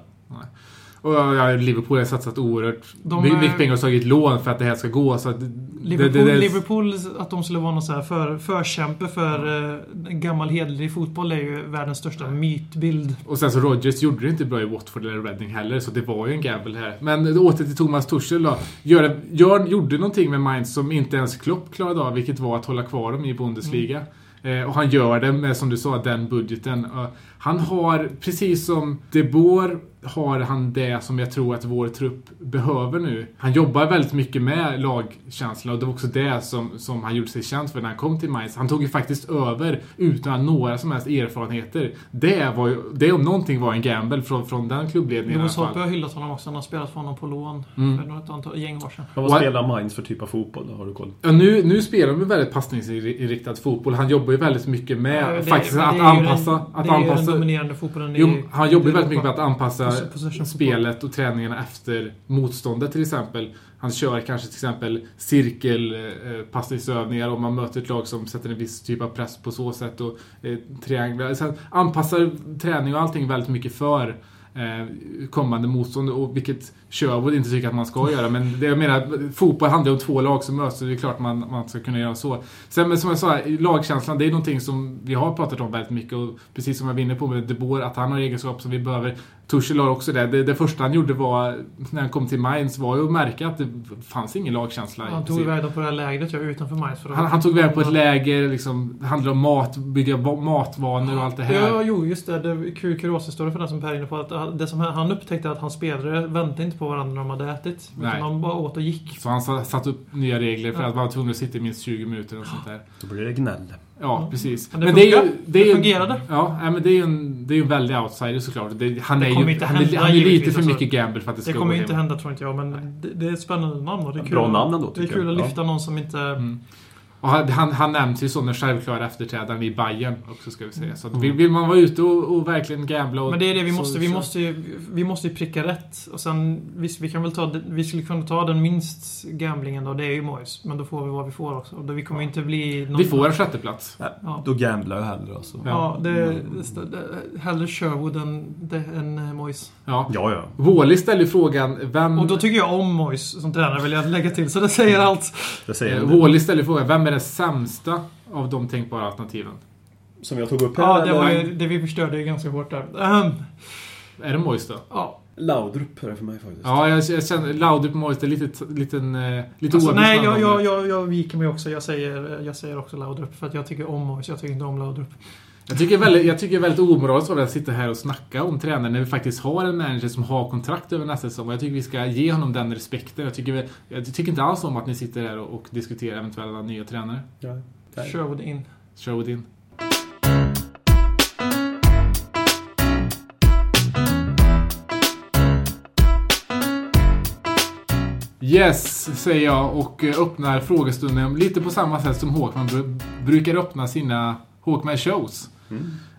Och ja, Liverpool har satsat oerhört De mycket pengar och tagit lån för att det här ska gå. Så att Liverpool, det, det, det, Liverpool, att de skulle vara någon så här för, förkämpe för eh, gammal hederlig fotboll är ju världens största mytbild. Och sen så Rodgers gjorde det inte bra i Watford eller Reading heller, så det var ju en gamble här. Men åter till Thomas Tuchel då. Gör, gör, gjorde någonting med Mainz som inte ens Klopp klarade av, vilket var att hålla kvar dem i Bundesliga. Eh, och han gör det med, som du sa, den budgeten. Eh, han har, precis som De Boer, har han det som jag tror att vår trupp behöver nu. Han jobbar väldigt mycket med lagkänslan och det var också det som, som han gjorde sig känd för när han kom till Mainz. Han tog ju faktiskt över utan några som helst erfarenheter. Det, var ju, det om någonting var en gamble från, från den klubbledningen i alla Louis fall. har hyllat honom också. Han har spelat för honom på lån Mm. för något antal gäng år sedan. Vad spelar Mainz för typ av fotboll? då? Har du koll? Ja, nu, nu spelar de väldigt passningsinriktad fotboll. Han jobbar ju väldigt mycket med Ja, det- faktiskt att det ju anpassa... Den, att det är ju den anpassa dominerande fotbollen Jo, han jobbar ju i väldigt mycket med att anpassa. Spelet och träningarna efter motståndet till exempel. Han kör kanske till exempel cirkelpassningsövningar om man möter ett lag som sätter en viss typ av press på så sätt och eh, trianglar. Sen anpassar träning och allting väldigt mycket för eh, kommande motstånd och vilket Sherwood inte tycker att man ska göra. Men det jag menar, fotboll handlar ju om två lag som möts så det är klart man, man ska kunna göra så. Sen men som jag sa, lagkänslan det är någonting som vi har pratat om väldigt mycket och precis som jag var inne på med De Boer, att han har egenskaper som vi behöver. Tuchel har också det. det. Det första han gjorde var, när han kom till Mainz, var ju att märka att det fanns ingen lagkänsla. Han tog iväg dem på det här lägret ja, utanför Mainz. han, han tog iväg på ett läger, liksom, det handlade om mat, bygga va- matvanor och allt det här. Ja, jo, just det. det är kul kuriosahistoria för den som Per är inne på. Att det som han upptäckte att hans spelare väntade inte på varandra när de hade ätit. Nej. Utan de bara åt och gick. Så han sa- satt upp nya regler för Ja. att man var tvungen att sitta i minst 20 minuter och sånt där. Då blir det gnäll. Ja, precis. Men det funkar. det är Det ju- fungerade. Ja, men det är ju en, det är ju en väldig outsider såklart. Det, han Det är kommer ju inte han är, hända, han är lite för alltså. mycket gamble för att det ska Det kommer gå ju inte hem. hända tror inte jag, men det, det är ett spännande namn. Och det är kul Bra att- namn ändå, Det är tycker kul jag. att Ja. lyfta någon som inte... Mm. Och han, han, nämns ju som den självklara efterträdaren i Bayern också ska vi säga. Så att vill, vill man vara ute och, och verkligen gambla och... Men det är det vi så- måste. Vi så- måste ju, vi måste ju pricka rätt. Och sen, visst, vi kan väl ta, vi skulle kunna ta den minst gamblingen då, det är ju Moyes. Men då får vi vad vi får också. Och då, vi kommer inte bli... Någon, Vi får en sjätteplats. Ja. Då gamblar jag hellre alltså. Ja, det, det, det, hellre Sherwood än, det, än eh, Moyes. Ja. Ja, ja. Wally ställer ju frågan, vem... Och då tycker jag om Moyes som tränare, vill jag lägga till. Så det säger allt. Det säger Eh. Wally ställer frågan, vem är den sämsta av de tänkbara alternativen? Som jag tog upp här. Ja, det, var ju, det vi förstörde ju ganska hårt där. Ehm, Är det Moyes då? ja. Laudrup är det för mig faktiskt. Ja, jag, jag känner Laudrup Moyes är lite, liten, eh, lite Alltså, nej, jag, jag, jag, jag viker mig också. Jag säger, jag säger också Laudrup. För att jag tycker om Moyes. Jag tycker inte om Laudrup. Jag tycker, väldigt, jag tycker det är väldigt omoraliskt av att sitta här och snacka om tränaren när vi faktiskt har en manager som har kontrakt över nästa säsong. Och Jag tycker vi ska ge honom den respekten. Jag tycker, vi- jag tycker inte alls om att ni sitter här och, och diskuterar eventuella nya tränare. Ja. Sherwood in. Show it in. Yes, säger jag och öppnar frågestunden lite på samma sätt som Håkman bru- brukar öppna sina Håkman shows.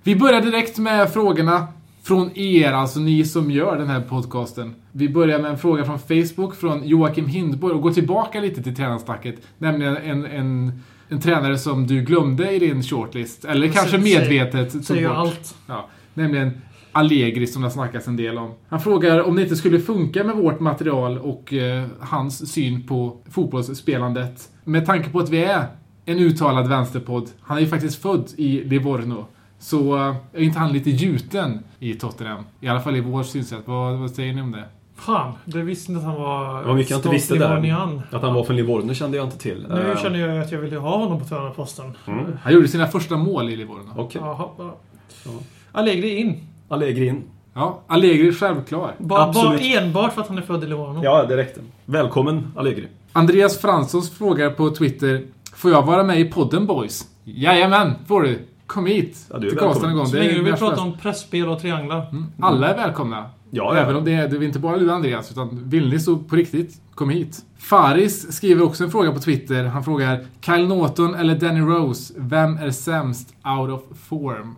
Vi börjar direkt med frågorna från er, alltså ni som gör den här podcasten. Vi börjar med en fråga från Facebook från Joakim Hindborg och går tillbaka lite till tränarstacket. Nämligen en, en, en tränare som du glömde i din shortlist. Eller kanske säger- medvetet. tog Säger bort. allt. Ja, nämligen Allegri som det har snackats en del om. Han frågar om det inte skulle funka med vårt material och eh, hans syn på fotbollsspelandet. Med tanke på att vi är en uttalad vänsterpodd. Han är ju faktiskt född i Livorno. Så eh, är inte han lite gjuten i Tottenham? I alla fall i vår synsätt. Vad, vad säger ni om det? Fan, det visste inte att han var... Det var mycket jag inte visste där. Att han var från Livorno kände jag inte till. Nu Eh, känner jag att jag vill ha honom på tränarposten. Mm. Han gjorde sina första mål i Livorno. Okej. Jaha, ja. Ja. Allegri in. Allegri in. Ja, Allegri är självklar. Bara, bara enbart för att han är född i Livorno. Ja, det räckte. Välkommen Allegri. Andreas Franssons frågar på Twitter Får jag vara med i podden boys? Jajamän, får du. Kom hit Ja, du är till Karlstad välkommen. gång. Så Det är länge du vill prata om pressspel och trianglar. Mm. Alla är välkomna. Ja, Även ja. om det är, det är inte bara du Andreas, utan vill ni så på riktigt, kom hit. Faris skriver också en fråga på Twitter. Han frågar Kyle Norton eller Danny Rose, vem är sämst out of form?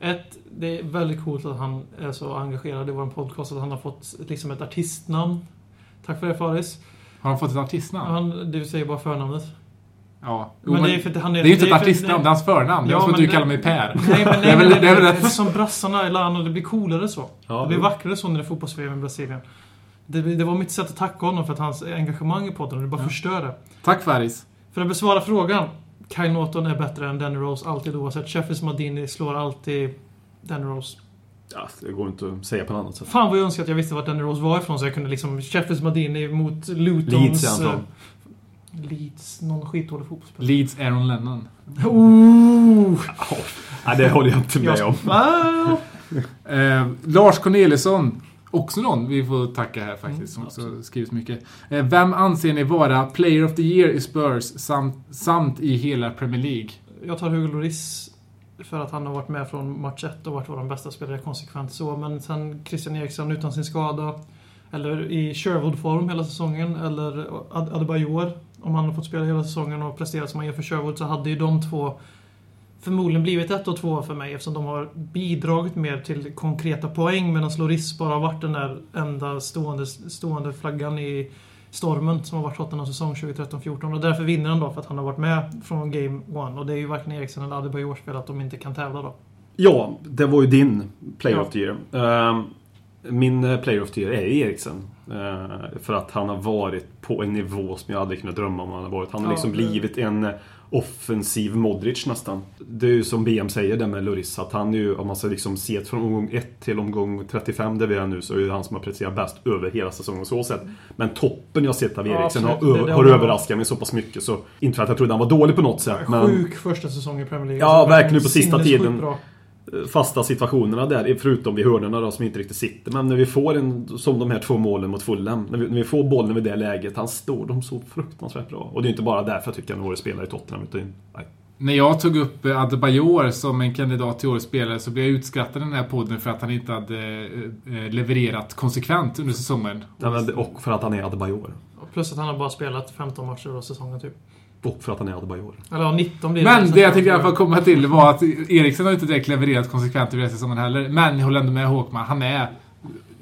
Ett, det är väldigt coolt att han är så engagerad i vår podcast att han har fått liksom ett artistnamn. Tack för det Faris. Har han fått ett artistnamn? Han, du säger bara förnamnet. Ja. Jo, Men det är för att han det är ju inte det ett artistnamn, det är hans förnamn. Det är Ja, som att du det- kallar mig Per. Nej, men, nej, Det är väl- det är väl det, rätt. är som brassarna i land och det blir coolare så. Ja, det blir vackrare så när det är fotbolls-VM i Brasilien. Det, det var mitt sätt att tacka honom för att hans engagemang i podden, och det bara förstör det. Tack Faris. För att besvara frågan. Kyle Norton är bättre än Danny Rose, alltid oavsett. Sheffield Madini slår alltid Danny Rose. Ja, det går inte att säga på något annat sätt. Fan vad jag önskar att jag visste vart Danny Rose var ifrån så jag kunde liksom... Sheffield Madini mot Lutons... Leeds är han från. eh, Leeds, någon skitdålig fotbollsspelare. Leeds Aaron Lennon. Ooh! Nej, det håller jag inte med om. Ah! Eh, Lars Corneliusson, också någon vi får tacka här faktiskt, som Mm, också skrivit mycket. Eh, vem anser ni vara Player of the Year i Spurs samt, samt i hela Premier League? Jag tar Hugo Lloris för att han har varit med från match 1 och varit vår bästa spelare konsekvent så. Men sen Christian Eriksson utan sin skada. Eller i Sherwood-form hela säsongen. Eller Ad- Adebayor. Om han har fått spela hela säsongen och presterat som han gör för Sherwood så hade ju de två förmodligen blivit ett och två för mig eftersom de har bidragit mer till konkreta poäng medan Loris bara har varit den där enda stående, stående flaggan i stormen som har varit Tottenhams säsong 2013-14 och därför vinner han då för att han har varit med från Game One och det är ju varken Eriksen eller Adebayor spel att de inte kan tävla då. Ja, det var ju din Player Ja. of the Year. Ehm, min Player of the Year är Eriksen. Eh, för att han har varit på en nivå som jag aldrig kunnat drömma om han har varit. Han har Ja, liksom blivit en offensiv Modric nästan. Det är ju som BM säger det med Lloris, att han är ju, om man ska liksom se från omgång 1 till omgång 35 där vi är nu, så är det han som har presterat bäst över hela säsongen så sett. Men toppen jag sett av Ja, Eriksen har, absolut. Det- det har har- överraskat mig så pass mycket så, inte för att jag trodde han var dålig på något sätt, men... Sjuk första säsong i Premier League. Ja, verkligen på sista tiden. Bra. Fasta situationerna där, förutom vid hörnorna då som inte riktigt sitter. Men när vi får en, som de här två målen mot Fulham, när vi, när vi får bollen vid det läget, han står de så fruktansvärt bra. Och det är inte bara därför jag tycker han är årets spelare i Tottenham, utan nej. När jag tog upp eh, Adebayor som en kandidat till årets spelare så blev jag utskrattad i den här podden för att han inte hade eh, eh, levererat konsekvent under säsongen. Och för att han är Adebayor. Plus att han har bara spelat 15 matcher då säsongen typ. Och för att han är Adebayor. Eller ja, 19 blir det. Men det jag tänkte i alla fall komma till var att Eriksen har inte direkt levererat konsekvent över säsongen heller. Men jag håller ändå med Håkman. Han är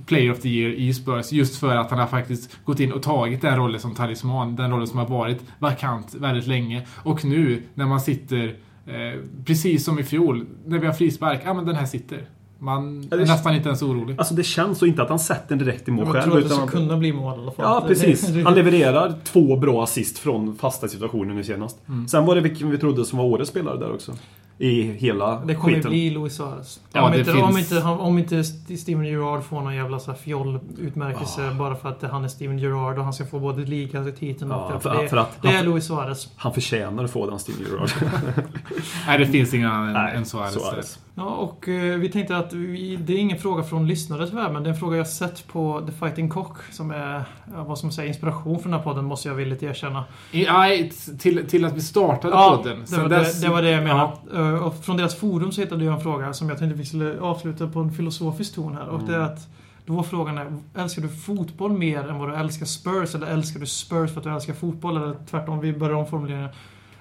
Player of the Year i Spurs just för att han har faktiskt gått in och tagit den rollen som talisman. Den rollen som har varit vakant väldigt länge. Och nu när man sitter, eh, precis som i fjol, när vi har frispark, ja men den här sitter. Man är det- nästan inte ens orolig. Alltså det känns så inte att han sätter den direkt i mål Jag själv. tror att det ska han- kunna bli mål i alla fall. Ja, precis. Han levererar två bra assist från fasta situationer nu senast. Mm. Sen var det vilken vi trodde som var årets spelare där också. I hela Det kommer ju skiten. bli Luis Suarez. Ja, om, det inte, finns- om, inte, om inte St- Steven Gerrard får någon jävla fjoll-utmärkelse bara för att han är Steven Gerrard och han ska få både ligatiteln och det. för- det, för att det han- är Luis Suarez. Han förtjänar att få den Steve Gerrard. Nej, det finns ingen annan än Suarez. Suarez. Ja, och eh, vi tänkte att vi, det är ingen fråga från lyssnare tyvärr, men det är en fråga jag sett på The Fighting Cock som är, vad man säga, inspiration för den här podden, måste jag villigt erkänna. Nej, till, till att vi startade Ja, podden. det var, det, det var det jag menade. Ja. Eh, Och från deras forum så hittade jag en fråga som jag tänkte vi skulle avsluta på en filosofisk ton här. Och det är Mm. att då var frågan är, älskar du fotboll mer än vad du älskar Spurs? Eller älskar du Spurs för att du älskar fotboll? Eller tvärtom, vi börjar om formuleringen.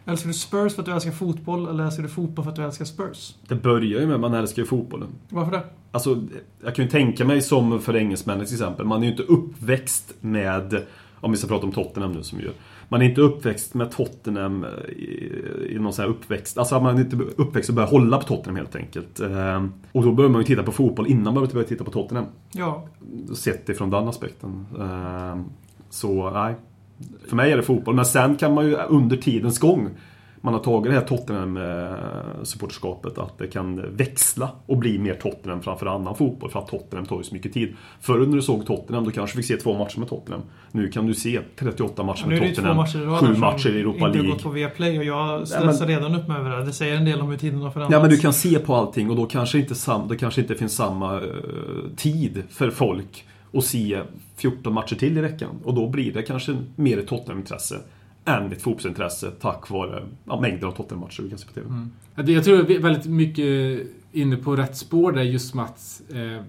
Älskar du Spurs för att du älskar fotboll? Eller älskar du fotboll för att du älskar Spurs? Det börjar ju med att man älskar ju fotbollen. Varför det? Alltså, jag kan ju tänka mig som för engelsmännen till exempel. Man är ju inte uppväxt med, om vi ska prata om Tottenham nu som gör. Man är inte uppväxt med Tottenham i, i någon sån här uppväxt. Alltså man är inte uppväxt och börjar hålla på Tottenham helt enkelt. Eh, Och då börjar man ju titta på fotboll innan man börjar titta på Tottenham. Ja, Sett ifrån den aspekten. Eh, Så, nej. För mig är det fotboll. Men sen kan man ju under tidens gång man har tagit det här Tottenham-supporterskapet att det kan växla och bli mer Tottenham framför annan fotboll för att Tottenham tar ju så mycket tid. Förr när du såg Tottenham, då kanske du fick se två matcher med Tottenham. Nu kan du se 38 matcher nu med Tottenham, matcher sju matcher i Europa League. gått på Viaplay och jag men- stressar redan upp mig över det. Det säger en del om hur tiden har förändrats. Ja men du kan se på allting och då kanske inte, sam, det kanske inte finns samma eh, tid för folk och se 14 matcher till i veckan. Och då blir det kanske mer ett Tottenham-intresse än ett fotbollsintresse tack vare ja, mängder av Tottenham-matcher vi kan se på TV. Mm. Jag tror vi är väldigt mycket inne på rätt spår där just med att eh,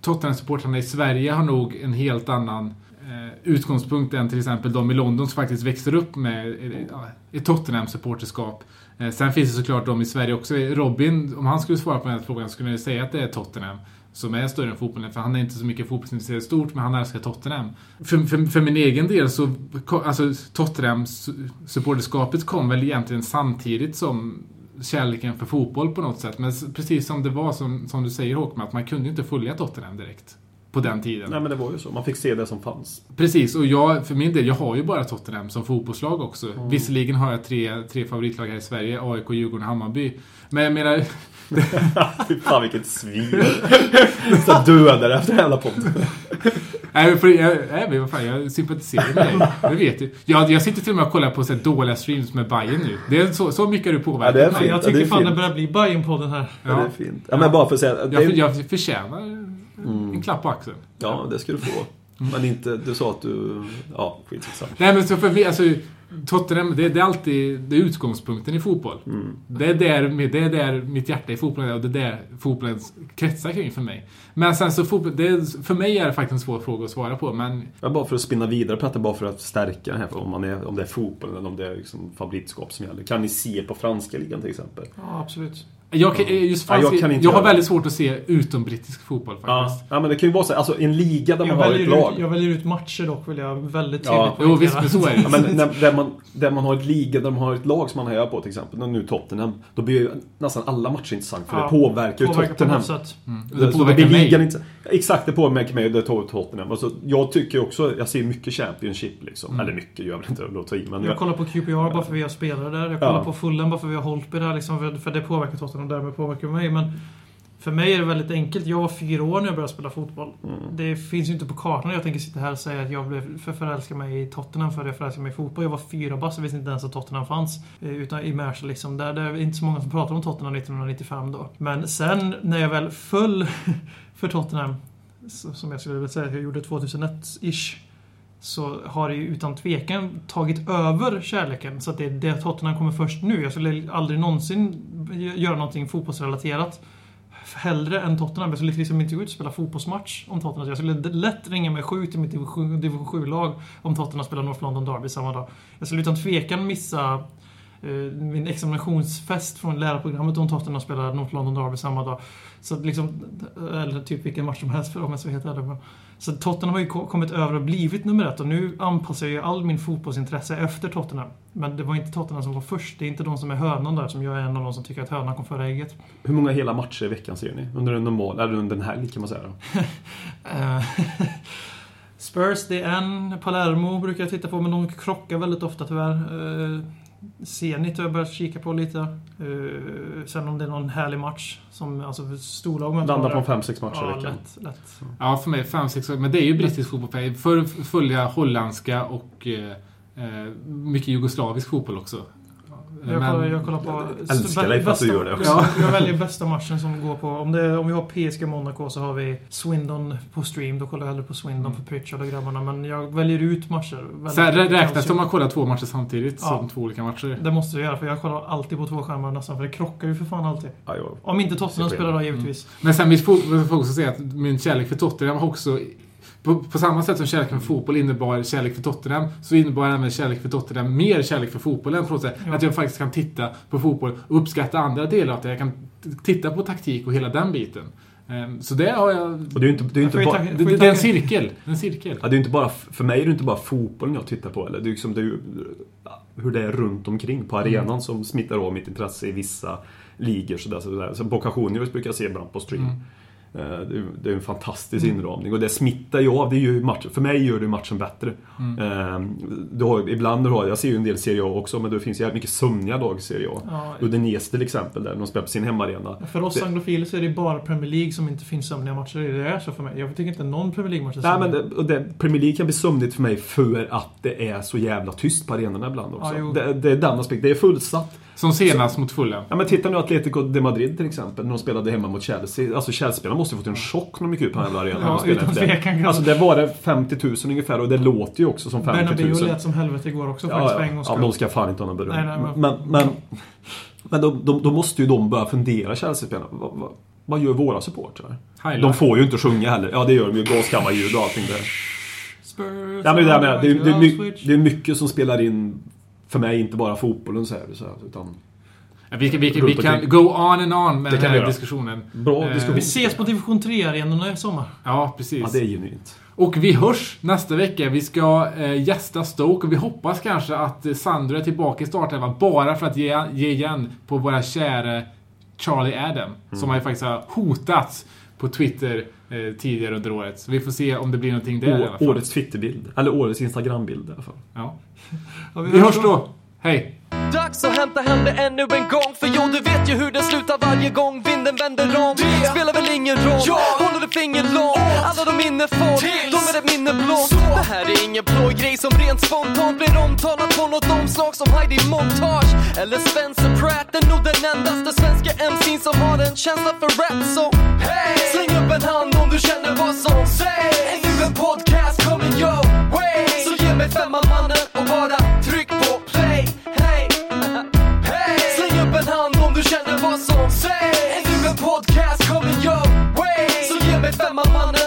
Tottenham-supportrarna i Sverige har nog en helt annan eh, utgångspunkt än till exempel de i London som faktiskt växer upp med eh, ett Tottenham-supporterskap. Eh, sen finns det såklart de i Sverige också. Eh, Robin, om han skulle svara på den här frågan skulle jag säga att det är Tottenham som är större än fotbollen. För han är inte så mycket fotbollsintresserad stort, men han älskar Tottenham. För, för, för min egen del så, alltså Tottenham-supporterskapet kom väl egentligen samtidigt som kärleken för fotboll på något sätt. Men precis som det var, som, som du säger Håkman, att man kunde inte följa Tottenham direkt. På den tiden. Nej men det var ju så, man fick se det som fanns. Precis, och jag, för min del, jag har ju bara Tottenham som fotbollslag också. Visserligen har jag tre, tre favoritlag här i Sverige, AIK, Djurgården och Hammarby. Men jag menar, Fy fan vilket svin. Så dödare efter hela podden. nej, för, jag, nej, men vad fan, jag sympatiserar med dig. Det vet du. Jag, jag sitter till och med och kollar på så dåliga streams med Bayern nu. Det är så, så mycket har du påverkat Ja, det är mig. fint. Jag Ja, tycker det är fan fint. det börjar bli Bajen-podden här. Ja. det är fint. Ja, men bara för att säga. Det Jag, är, jag förtjänar en klapp på axeln. ja, det ska du få. Men inte, du sa att du... Ja, skitsamma. Nej men så för mig, alltså Tottenham, det, det är alltid det är utgångspunkten i fotboll. Det, är där, det är där mitt hjärta i fotbollen är och det är där fotbollen kretsar kring för mig. Men sen så fotboll, det är, för mig är det faktiskt en svår fråga att svara på, men Ja, bara för att spinna vidare på detta, bara för att stärka det här, om, man är, om det är fotboll eller om det är liksom favoritskap som gäller. Kan ni se på franska ligan till exempel? Ja, absolut. Jag, kan- just Ja, jag fransk, kan jag, inte har göra det. väldigt svårt att se utom brittisk fotboll Ja. faktiskt. ja, men det kan ju vara så alltså en liga där man Jag har ett lag. ut, jag väljer ut matcher dock, vill jag väldigt Ja. tydligt Jo visst, men så är det. Ja, men när, där, man, där man har ett liga, där man har ett lag som man hejar på till exempel, nu Tottenham. Då blir ju nästan alla matcher intressant för Ja, det påverkar ju på Tottenham. något sätt. Mm. Det, det påverkar ligan mig. inte, exakt, det påverkar mig och det tar Tottenham. Alltså, jag tycker också, jag ser mycket Championship liksom. Mm. Eller mycket gör jag väl inte, låt ta i. Men Jag kollar på QPR bara för vi har spelare där. Jag kollar Ja. på Fulham bara för vi har Holtby där liksom, för, för det påverkar Tottenham och därmed påverkar mig. Men för mig är det väldigt enkelt. Jag var fyra år när jag började spela fotboll. Mm. Det finns ju inte på kartan. Jag tänker sitta här och säga att jag blev för förälskad mig i Tottenham för att jag förälskade mig i fotboll. Jag var fyra bast, jag visste inte ens att Tottenham fanns. Eh, Utan i Mercer liksom. Där, det är inte så många som pratar om Tottenham 1995 då. Men sen när jag väl föll för Tottenham, som jag skulle vilja säga att jag gjorde 2001-ish. Så har det ju utan tvekan tagit över kärleken. Så att det är det Tottenham kommer först nu. Jag skulle aldrig någonsin göra någonting fotbollsrelaterat hellre än Tottenham. Jag skulle liksom inte gå ut och spela fotbollsmatch om Tottenham. Jag skulle lätt ringa mig sju till mitt division 7-lag om Tottenham spelar North London Derby samma dag. Jag skulle utan tvekan missa eh, min examinationsfest från lärarprogrammet om Tottenham spelar North London Derby samma dag. Så liksom, eller typ vilken match som helst för dem, så heter det. vara helt ärlig. Men- så Tottenham har ju ko- kommit över och blivit nummer ett och nu anpassar jag ju all min fotbollsintresse efter Tottenham. Men det var inte Tottenham som var först. Det är inte de som är hönan där som jag är en av de som tycker att hönan kom före ägget. Hur många hela matcher i veckan ser ni? Under en normal, eller under en helg kan man säga. Eh, Spurs, det är en. Palermo brukar jag titta på, men de krockar väldigt ofta tyvärr. Uh, Zenit har jag börjat kika på lite. Eh, sen om det är någon härlig match, som alltså storlag möter Landar på fem sex matcher i Ja, veckan. lätt, lätt. Ja, för mig fem sex år. Men det är ju brittisk fotboll. för jag holländska och eh, eh, mycket jugoslavisk fotboll också. Jag kollar, jag kollar på... älskar dig för att du gör det också. Ja, jag väljer bästa matchen som går på... Om, det, om vi har PSG Monaco så har vi Swindon på stream. Då kollar jag hellre på Swindon för Pritchard och grabbarna. Men jag väljer ut matcher. Så här, räknas det om man kollar två matcher samtidigt Ja. som två olika matcher? Det måste du göra, för jag kollar alltid på två skärmar nästan. För det krockar ju för fan alltid. Ja, jag, Om inte Tottenham spelar då skillnad. givetvis. Men sen mitt fo- jag får också säga att min kärlek för Tottenham har också på, på samma sätt som kärleken för fotboll innebar kärlek för Tottenham så innebar även kärlek för Tottenham mer kärlek för fotbollen. På något sätt. Ja. Att jag faktiskt kan titta på fotboll och uppskatta andra delar av det. Jag kan titta på taktik och hela den biten. Ehm, Så det har jag... och det är ju inte, det är inte bara... Det, det, är en cirkel. En cirkel. Ja, det är inte bara, för mig är det inte bara fotbollen jag tittar på. Eller? Det är liksom, det är ju hur det är runt omkring på arenan Mm. som smittar av mitt intresse i vissa ligor. Sådär, sådär. Så Boca Juniors brukar jag se ibland på stream. Mm. Eh, Det är, en fantastisk inramning och det smittar ju av. Det är matchen, för mig gör det matchen bättre. Mm. Eh, Du har, ibland har, jag ser ju en del Serie A också, men det finns jävligt mycket sömniga lag i Serie A. Ja, Udinese till exempel, där de spelar på sin hemmaarena. för oss anglofiler så är det bara Premier League som inte finns sömniga matcher. Det är så för mig. Jag tycker inte någon Premier League-match är Nej, sömnig. men det, och det, Premier League kan bli sömnigt för mig för att det är så jävla tyst på arenorna ibland också. Ja, det, det är den aspekten. Det är fullsatt. Som senast mot Fulham. Ja, men titta nu Atletico de Madrid till exempel, när de spelade hemma mot Chelsea. Alltså Chelsea-spelarna måste ju fått en chock när de gick ut på den här arenan. Ja, utan det. tvekan. Alltså det var det 50 000 ungefär och det låter ju också som 50 Bernabéu 000. lät som helvete igår också Ja, faktiskt för en ja, gångs ja, de ska fan inte ha någon beröm. Nej, nej, men- men men, men då, då, då måste ju de börja fundera, Chelsea-spelarna. Vad, vad, vad gör våra supportrar? De får ju inte sjunga heller. Ja, det gör de ju. Gaskammarljud och allting där. Spurs, Ja, men det, där med, det, det, Switch. det är mycket som spelar in för mig, inte bara fotbollen så här, så här utan Vi, kan- vi, vi kan go on and on med Det den här diskussionen. bra Eh, diskussion. Vi ses på division 3-arenorna i sommar. Ja, precis. Ja, det är genuint. Och vi hörs nästa vecka. Vi ska eh, gästa Stoke och vi hoppas kanske att eh, Sandro är tillbaka i startelvan bara för att ge, ge igen på våra kära Charlie Adam. Som har ju faktiskt har hotats på Twitter tidigare under året. Så vi får se om det blir någonting där i alla Å, fall. årets Twitterbild. Eller årets Instagrambild i alla fall. Ja. Ja, Vi hörs då! Hej! Dags att hämta hem det ännu en gång För jo, du vet ju hur det slutar varje gång vinden vänder om Det spelar väl ingen roll, håller ett finger långt Alla de minne får, den blå. Så. Det här är ingen blå grej som rent spontant blir omtalat på något omslag som Heidi Montage eller Spencer Pratt. Det är nog den endaste svenska MC'n som har en känsla för rap. Så hey! släng upp en hand om du känner vad som sägs. Är du en podcast coming your way? Så ge mig femma mannen och bara tryck på play. Hey! hey! Släng upp en hand om du känner vad som sägs. Är du en podcast coming your way? Så ge mig femma mannen